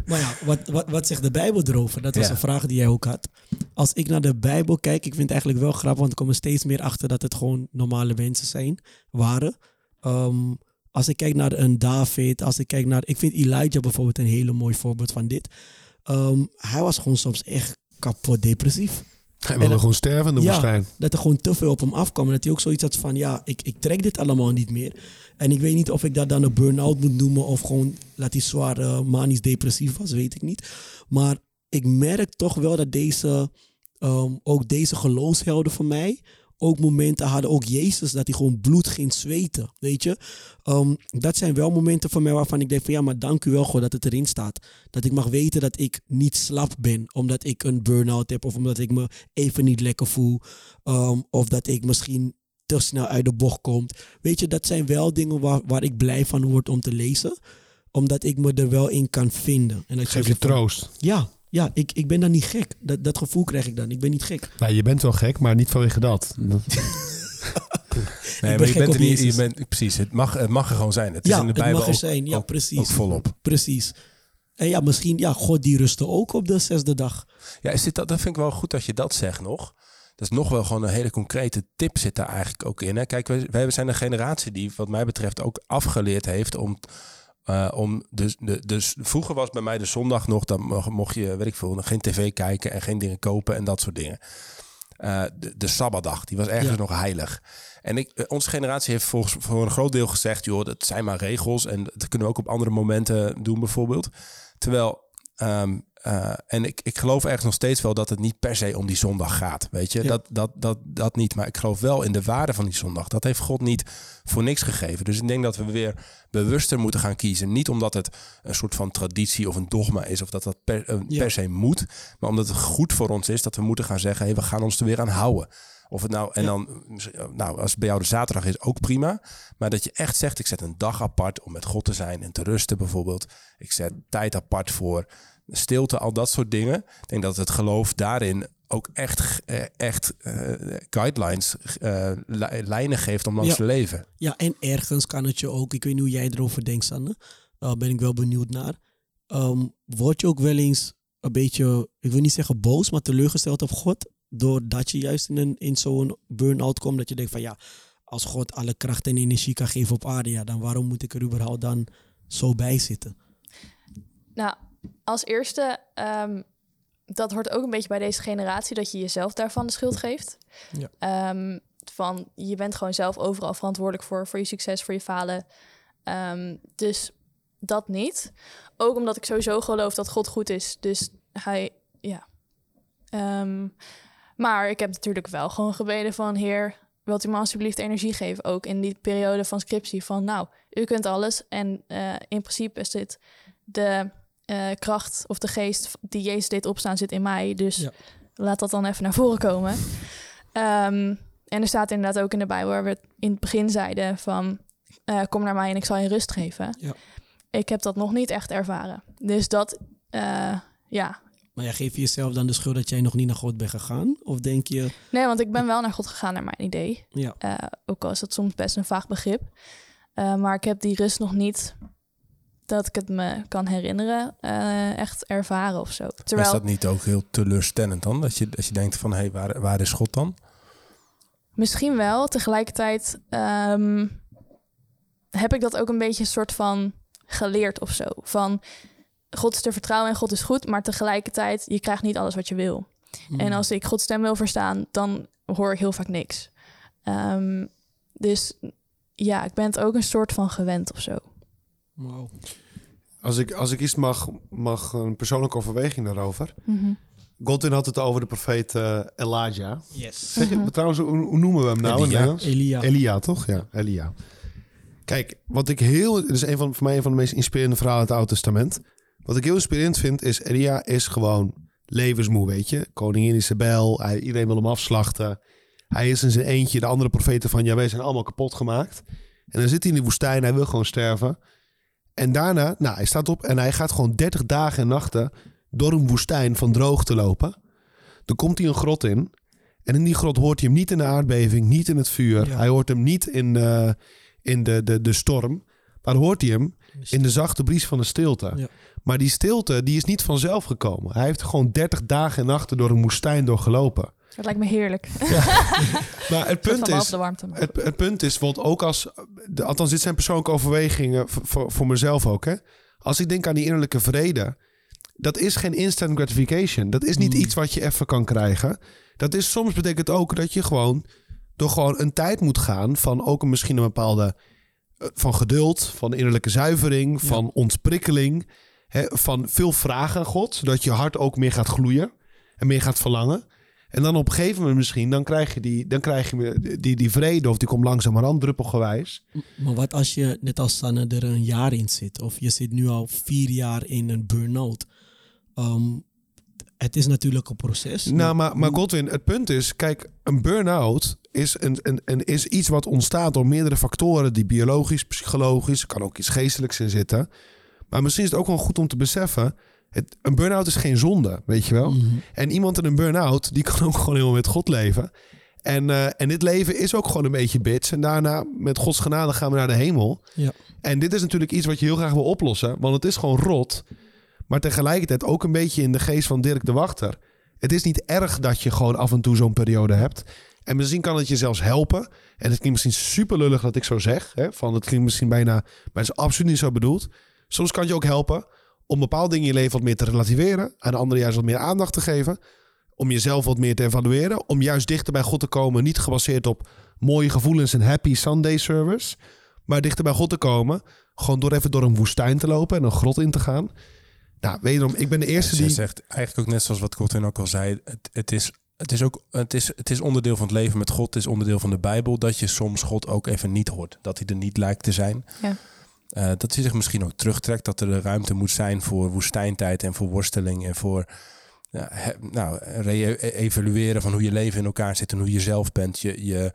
Speaker 3: Maar ja, wat, wat, wat zegt de Bijbel erover? Dat was
Speaker 2: Ja.
Speaker 3: een vraag die jij ook had. Als ik naar de Bijbel kijk, ik vind het eigenlijk wel grappig, want ik kom er steeds meer achter dat het gewoon normale mensen zijn, waren. Ehm, als ik kijk naar een David, als ik kijk naar, ik vind Elijah bijvoorbeeld een hele mooi voorbeeld van dit. Ehm, hij was gewoon soms echt kapot depressief.
Speaker 4: Hij wilde gewoon sterven de
Speaker 3: Ja.
Speaker 4: woestijn.
Speaker 3: Dat er gewoon te veel op hem afkwam. En dat hij ook zoiets had van, ja, ik, ik trek dit allemaal niet meer. En ik weet niet of ik dat dan een burn-out moet noemen of gewoon dat hij zwaar eh, manisch depressief was, weet ik niet. Maar ik merk toch wel dat deze, ehm, ook deze geloofshelden van mij, ook momenten hadden, ook Jezus, dat hij gewoon bloed ging zweten, weet je. Ehm, dat zijn wel momenten voor mij waarvan ik denk van, ja, maar dank u wel God dat het erin staat. Dat ik mag weten dat ik niet slap ben, omdat ik een burn-out heb of omdat ik me even niet lekker voel. Ehm, of dat ik misschien te snel uit de bocht kom. Weet je, dat zijn wel dingen waar, waar ik blij van word om te lezen. Omdat ik me er wel in kan vinden. En dat
Speaker 4: Geef je
Speaker 3: van,
Speaker 4: troost.
Speaker 3: Ja, ja ik, ik ben dan niet gek. Dat, dat gevoel krijg ik dan. Ik ben niet gek.
Speaker 4: Nou, je bent wel gek, maar niet vanwege dat.
Speaker 2: nee,
Speaker 3: ben
Speaker 2: maar je bent er niet. Je bent, precies, het mag, het mag er gewoon zijn. Het is in de
Speaker 3: het
Speaker 2: Bijbel
Speaker 3: mag er
Speaker 2: ook,
Speaker 3: zijn. Ja, precies.
Speaker 2: ook volop.
Speaker 3: Precies. En ja, misschien, ja, God die rustte ook op de zesde dag.
Speaker 2: Ja, is dit, dat, dat vind ik wel goed dat je dat zegt nog. Dat is nog wel gewoon een hele concrete tip zit daar eigenlijk ook in. Hè? Kijk, wij, wij zijn een generatie die wat mij betreft ook afgeleerd heeft om... eh, om dus, de, dus vroeger was bij mij de zondag nog, dan mocht, je, weet ik veel, geen tv kijken en geen dingen kopen en dat soort dingen. Eh, de, de Sabbatdag, die was ergens
Speaker 3: Ja.
Speaker 2: nog heilig. En ik, eh, onze generatie heeft volgens voor een groot deel gezegd, joh, dat zijn maar regels en dat kunnen we ook op andere momenten doen bijvoorbeeld. Terwijl, ehm, eh, en ik, ik geloof ergens nog steeds wel dat het niet per se om die zondag gaat, weet je.
Speaker 3: Ja.
Speaker 2: Dat, dat, dat, dat niet, maar ik geloof wel in de waarde van die zondag. Dat heeft God niet voor niks gegeven. Dus ik denk dat we weer bewuster moeten gaan kiezen. Niet omdat het een soort van traditie of een dogma is, of dat dat per, eh,
Speaker 3: Ja.
Speaker 2: per se moet, maar omdat het goed voor ons is dat we moeten gaan zeggen, hey, we gaan ons er weer aan houden. Of het nou, en
Speaker 3: Ja.
Speaker 2: dan, nou, als het bij jou de zaterdag is, ook prima. Maar dat je echt zegt, ik zet een dag apart om met God te zijn en te rusten bijvoorbeeld. Ik zet tijd apart voor stilte, al dat soort dingen. Ik denk dat het geloof daarin ook echt, eh, echt eh, guidelines, eh, li- lijnen geeft om langs
Speaker 3: Ja.
Speaker 2: te leven.
Speaker 3: Ja, en ergens kan het je ook, ik weet niet hoe jij erover denkt, Sanne. Daar ben ik wel benieuwd naar. Ehm, word je ook wel eens een beetje, ik wil niet zeggen boos, maar teleurgesteld op God? Doordat je juist in, een, in zo'n burn-out komt, dat je denkt van ja, als God alle kracht en energie kan geven op aarde, ja, dan waarom moet ik er überhaupt dan zo bij zitten?
Speaker 1: Nou, als eerste, ehm, dat hoort ook een beetje bij deze generatie, dat je jezelf daarvan de schuld geeft.
Speaker 3: Ja.
Speaker 1: Ehm, van je bent gewoon zelf overal verantwoordelijk voor, voor je succes, voor je falen. Ehm, dus dat niet. Ook omdat ik sowieso geloof dat God goed is. Dus hij, ja. Maar ik heb natuurlijk wel gewoon gebeden van Heer, wilt u me alsjeblieft energie geven? Ook in die periode van scriptie van nou, u kunt alles. En eh, in principe is dit de eh, kracht of de geest die Jezus deed opstaan zit in mij. Dus
Speaker 3: Ja.
Speaker 1: laat dat dan even naar voren komen. Ehm, en er staat inderdaad ook in de Bijbel waar we het in het begin zeiden van eh, kom naar mij en ik zal je rust geven.
Speaker 3: Ja.
Speaker 1: Ik heb dat nog niet echt ervaren. Dus dat, eh, ja.
Speaker 3: Maar ja, geef je jezelf dan de schuld dat jij nog niet naar God bent gegaan? Of denk je,
Speaker 1: Nee, want ik ben wel naar God gegaan naar mijn idee.
Speaker 3: ja,
Speaker 1: ook al is dat soms best een vaag begrip. Maar ik heb die rust nog niet, dat ik het me kan herinneren, eh, echt ervaren of zo.
Speaker 2: Maar
Speaker 1: Terwijl,
Speaker 2: Is dat niet ook heel teleurstellend dan? Dat je, dat je denkt van, hé, hey, waar, waar is God dan?
Speaker 1: misschien wel, tegelijkertijd ehm, heb ik dat ook een beetje een soort van geleerd of zo. Van God is te vertrouwen en God is goed, maar tegelijkertijd, je krijgt niet alles wat je wil.
Speaker 3: Hmm.
Speaker 1: En als ik Gods stem wil verstaan, dan hoor ik heel vaak niks. Ehm, dus ja, ik ben het ook een soort van gewend of zo.
Speaker 4: Als ik, als ik iets mag, mag een persoonlijke overweging daarover. Godwin had het over de profeet eh, Elijah.
Speaker 3: Yes.
Speaker 4: Zeg je, trouwens, hoe, hoe noemen we hem nou in
Speaker 2: Elia.
Speaker 4: Nederlands?
Speaker 3: Elia.
Speaker 4: Elia, toch? Ja, Elia. Kijk, wat ik heel... Het is een van, voor mij een van de meest inspirerende verhalen uit het Oude Testament. Wat ik heel inspirerend vind, is Elia is gewoon levensmoe, weet je. Koningin Isabel, hij, iedereen wil hem afslachten. Hij is in zijn eentje. De andere profeten van, ja, wij zijn allemaal kapot gemaakt. En dan zit hij in de woestijn, hij wil gewoon sterven. En daarna, nou, hij staat op en hij gaat gewoon 30 dagen en nachten door een woestijn van droog te lopen. Dan komt hij een grot in. En in die grot hoort hij hem niet in de aardbeving, niet in het vuur.
Speaker 3: Ja.
Speaker 4: Hij hoort hem niet in, eh, in de, de, de storm. Maar hoort hij hem in de zachte bries van de stilte.
Speaker 3: Ja.
Speaker 4: Maar die stilte die is niet vanzelf gekomen. Hij heeft gewoon 30 dagen en nachten door een woestijn doorgelopen.
Speaker 1: Dat lijkt me heerlijk.
Speaker 4: Maar het
Speaker 1: Punt
Speaker 4: is,
Speaker 1: de warmte.
Speaker 4: het, het punt is, want ook als, althans dit zijn persoonlijke overwegingen voor, voor, mezelf ook. Hè? Als ik denk aan die innerlijke vrede, dat is geen instant gratification. Dat is niet
Speaker 3: Mm.
Speaker 4: iets wat je even kan krijgen. Dat is soms betekent ook dat je gewoon door gewoon een tijd moet gaan van ook een, misschien een bepaalde eh, van geduld, van innerlijke zuivering,
Speaker 3: Ja.
Speaker 4: van ontprikkeling, hè, van veel vragen aan God, zodat je hart ook meer gaat gloeien en meer gaat verlangen. En dan op een gegeven moment misschien, dan krijg je die, dan krijg je die, die vrede of die komt langzamerhand druppelgewijs.
Speaker 3: Maar wat als je, net als Sanne, er een jaar in zit? Of je zit nu al vier jaar in een burn-out. Ehm, het is natuurlijk een proces.
Speaker 4: Nou, maar, maar Godwin, het punt is, kijk, een burn-out is, een, een, een, is iets wat ontstaat door meerdere factoren, die biologisch, psychologisch, kan ook iets geestelijks in zitten. Maar misschien is het ook wel goed om te beseffen, het, een burn-out is geen zonde, weet je wel.
Speaker 3: Mhm.
Speaker 4: En iemand in een burn-out, die kan ook gewoon helemaal met God leven. En, eh, en dit leven is ook gewoon een beetje bits. En daarna, met Gods genade, gaan we naar de hemel.
Speaker 3: Ja.
Speaker 4: En dit is natuurlijk iets wat je heel graag wil oplossen. Want het is gewoon rot. Maar tegelijkertijd ook een beetje in de geest van Dirk de Wachter. Het is niet erg dat je gewoon af en toe zo'n periode hebt. En misschien kan het je zelfs helpen. En het klinkt misschien super lullig dat ik zo zeg. Hè? Van, het klinkt misschien bijna... Maar het is absoluut niet zo bedoeld. Soms kan het je ook helpen om bepaalde dingen in je leven wat meer te relativeren. Aan de andere juist wat meer aandacht te geven. Om jezelf wat meer te evalueren. Om juist dichter bij God te komen. Niet gebaseerd op mooie gevoelens en happy Sunday service. Maar dichter bij God te komen. Gewoon door even door een woestijn te lopen en een grot in te gaan. Nou, wederom, ik ben de eerste die...
Speaker 2: zegt eigenlijk ook net zoals wat Godwin ook al zei. Het, het, is, het, is ook, het, is, het is onderdeel van het leven met God. Het is onderdeel van de Bijbel. Dat je soms God ook even niet hoort. Dat hij er niet lijkt te zijn.
Speaker 1: Ja.
Speaker 2: Eh, dat hij zich misschien ook terugtrekt. Dat er ruimte moet zijn voor woestijntijd en voor worsteling. En voor ja, nou, re-evalueren van hoe je leven in elkaar zit. En hoe je zelf bent. Je, je,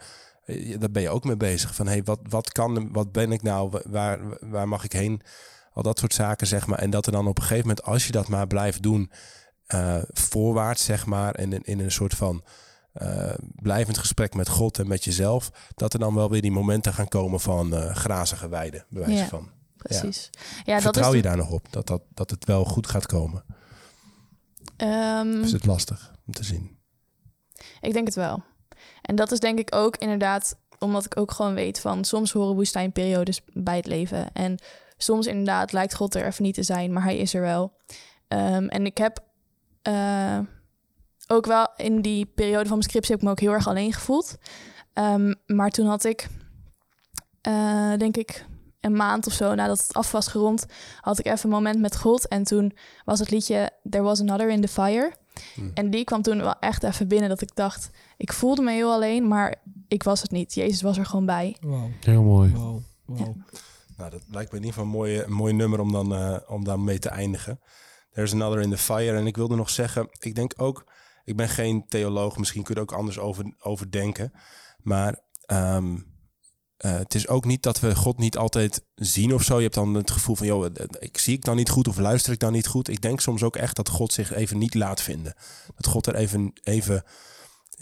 Speaker 2: daar ben je ook mee bezig. Van hey, wat, wat kan, wat ben ik nou? Waar, waar mag ik heen? Al dat soort zaken, zeg maar. En dat er dan op een gegeven moment, als je dat maar blijft doen, eh, voorwaarts, zeg maar, en in, in een soort van eh, blijvend gesprek met God en met jezelf, dat er dan wel weer die momenten gaan komen van eh, grazige weiden, bij wijze
Speaker 1: Ja.
Speaker 2: van.
Speaker 1: Precies. Ja, dat
Speaker 2: Vertrouw
Speaker 1: is
Speaker 2: je daar nog op dat, dat, dat het wel goed gaat komen?
Speaker 1: Ehm,
Speaker 2: is het lastig om te zien?
Speaker 1: Ik denk het wel. En dat is denk ik ook inderdaad, omdat ik ook gewoon weet van soms horen woestijnperiodes bij het leven. En soms inderdaad lijkt God er even niet te zijn, maar hij is er wel. Ehm, en ik heb eh, ook wel in die periode van mijn scriptie heb ik me ook heel erg alleen gevoeld. Ehm, maar toen had ik, eh, denk ik, een maand of zo nadat het af was gerond, had ik even een moment met God. En toen was het liedje There Was Another in the Fire.
Speaker 2: Hmm.
Speaker 1: En die kwam toen wel echt even binnen dat ik dacht, ik voelde me heel alleen, maar ik was het niet. Jezus was er gewoon bij.
Speaker 3: Wauw.
Speaker 4: Heel mooi.
Speaker 3: Wauw.
Speaker 2: Nou, dat lijkt me in ieder geval een, mooie, een mooi nummer om dan, eh, om dan mee te eindigen. There's another in the fire. En ik wilde nog zeggen, ik denk ook, ik ben geen theoloog, misschien kun je er ook anders over, over denken. Maar ehm, eh, het is ook niet dat we God niet altijd zien of zo. Je hebt dan het gevoel van, joh, eh, ik zie ik dan niet goed of luister ik dan niet goed. Ik denk soms ook echt dat God zich even niet laat vinden. Dat God er even, even,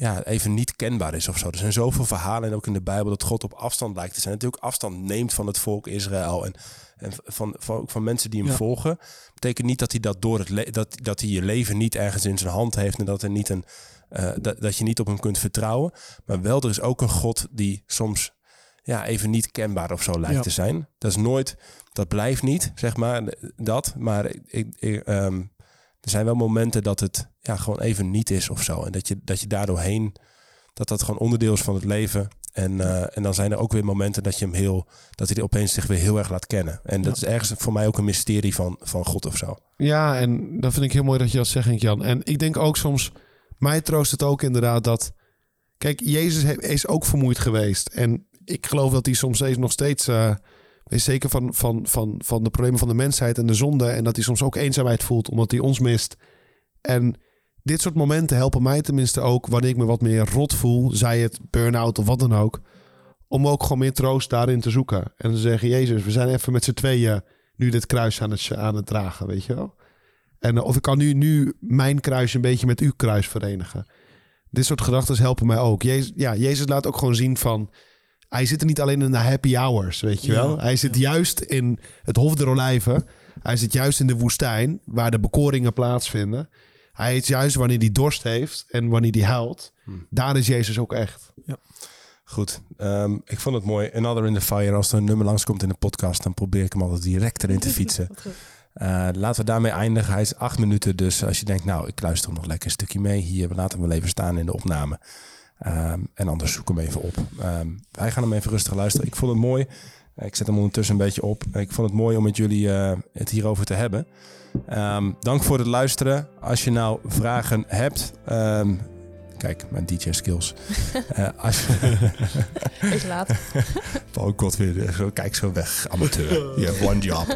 Speaker 2: ja, even niet kenbaar is of zo. Er zijn zoveel verhalen en ook in de Bijbel dat God op afstand lijkt te zijn. Dat hij ook afstand neemt van het volk Israël en, en van, van, van mensen die hem
Speaker 3: Ja.
Speaker 2: volgen. Betekent niet dat hij dat door het dat, dat hij je leven niet ergens in zijn hand heeft en dat er niet een eh, dat, dat je niet op hem kunt vertrouwen. Maar wel, er is ook een God die soms ja, even niet kenbaar of zo lijkt
Speaker 3: Ja.
Speaker 2: te zijn. Dat is nooit, dat blijft niet, zeg maar, dat. Maar ik, ik, ehm, er zijn wel momenten dat het ja, gewoon even niet is of zo. En dat je, dat je daardoorheen, dat dat gewoon onderdeel is van het leven. En, eh, en dan zijn er ook weer momenten dat je hem heel, dat hij opeens zich weer heel erg laat kennen. En dat is ergens voor mij ook een mysterie van, van God of zo.
Speaker 4: Ja, en dat vind ik heel mooi dat je dat zegt, Jan. En ik denk ook soms, mij troost het ook inderdaad dat... Kijk, Jezus is ook vermoeid geweest. En ik geloof dat hij soms steeds, nog steeds... eh, weet zeker van, van, van, van de problemen van de mensheid en de zonde... en dat hij soms ook eenzaamheid voelt, omdat hij ons mist. En dit soort momenten helpen mij tenminste ook... wanneer ik me wat meer rot voel, zij het burn-out of wat dan ook... om ook gewoon meer troost daarin te zoeken. En te zeggen, Jezus, we zijn even met z'n tweeën... nu dit kruis aan het, aan het dragen, weet je wel? En eh, of ik kan nu, nu mijn kruis een beetje met uw kruis verenigen. Dit soort gedachten helpen mij ook. Jezus, ja, Jezus laat ook gewoon zien van... Hij zit er niet alleen in de happy hours, weet je
Speaker 3: Ja,
Speaker 4: wel. Hij zit juist in het Hof der Olijven. Hij zit juist in de woestijn, waar de bekoringen plaatsvinden. Hij is juist wanneer hij dorst heeft en wanneer hij huilt. Daar is Jezus ook echt.
Speaker 2: Goed, ehm, ik vond het mooi. Another in the Fire. Als er een nummer langskomt in de podcast, dan probeer ik hem altijd direct erin te fietsen. Eh, laten we daarmee eindigen. Hij is acht minuten, dus als je denkt, nou, ik luister nog lekker een stukje mee. Hier, we laten hem wel even staan in de opname. Ehm, en anders zoek hem even op. Ehm, wij gaan hem even rustig luisteren. Ik vond het mooi. Ik zet hem ondertussen een beetje op. Ik vond het mooi om met jullie eh, het hierover te hebben. Ehm, dank voor het luisteren. Als je nou vragen hebt... kijk, mijn DJ-skills. Eh, als je...
Speaker 1: Is laat.
Speaker 2: Paul God weer zo, kijk zo weg, amateur. Je hebt one job.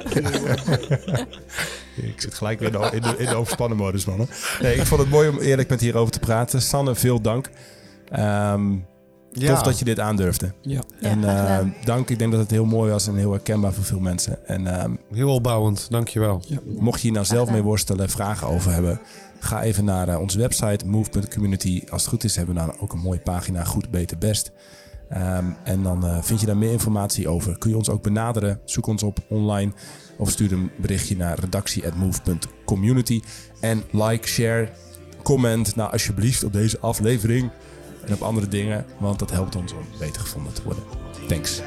Speaker 2: ik zit gelijk weer in de, in de, in de overspannen modus, mannen. Nee, ik vond het mooi om eerlijk met hierover te praten. Sanne, veel dank. Ehm, Tof dat je dit aandurfde.
Speaker 3: Ja.
Speaker 1: Ja,
Speaker 2: en eh, dank, ik denk dat het heel mooi was en heel herkenbaar voor veel mensen. En ehm,
Speaker 4: Heel opbouwend, dankjewel.
Speaker 2: mocht je hier nou zelf mee worstelen, vragen over hebben, ga even naar eh, onze website move.community. Als het goed is, hebben we daar ook een mooie pagina, goed, beter, best. Ehm, en dan eh, vind je daar meer informatie over. Kun je ons ook benaderen, zoek ons op online of stuur een berichtje naar redactie@move.community. En like, share, comment nou alsjeblieft op deze aflevering en op andere dingen, want dat helpt ons om beter gevonden te worden. Thanks.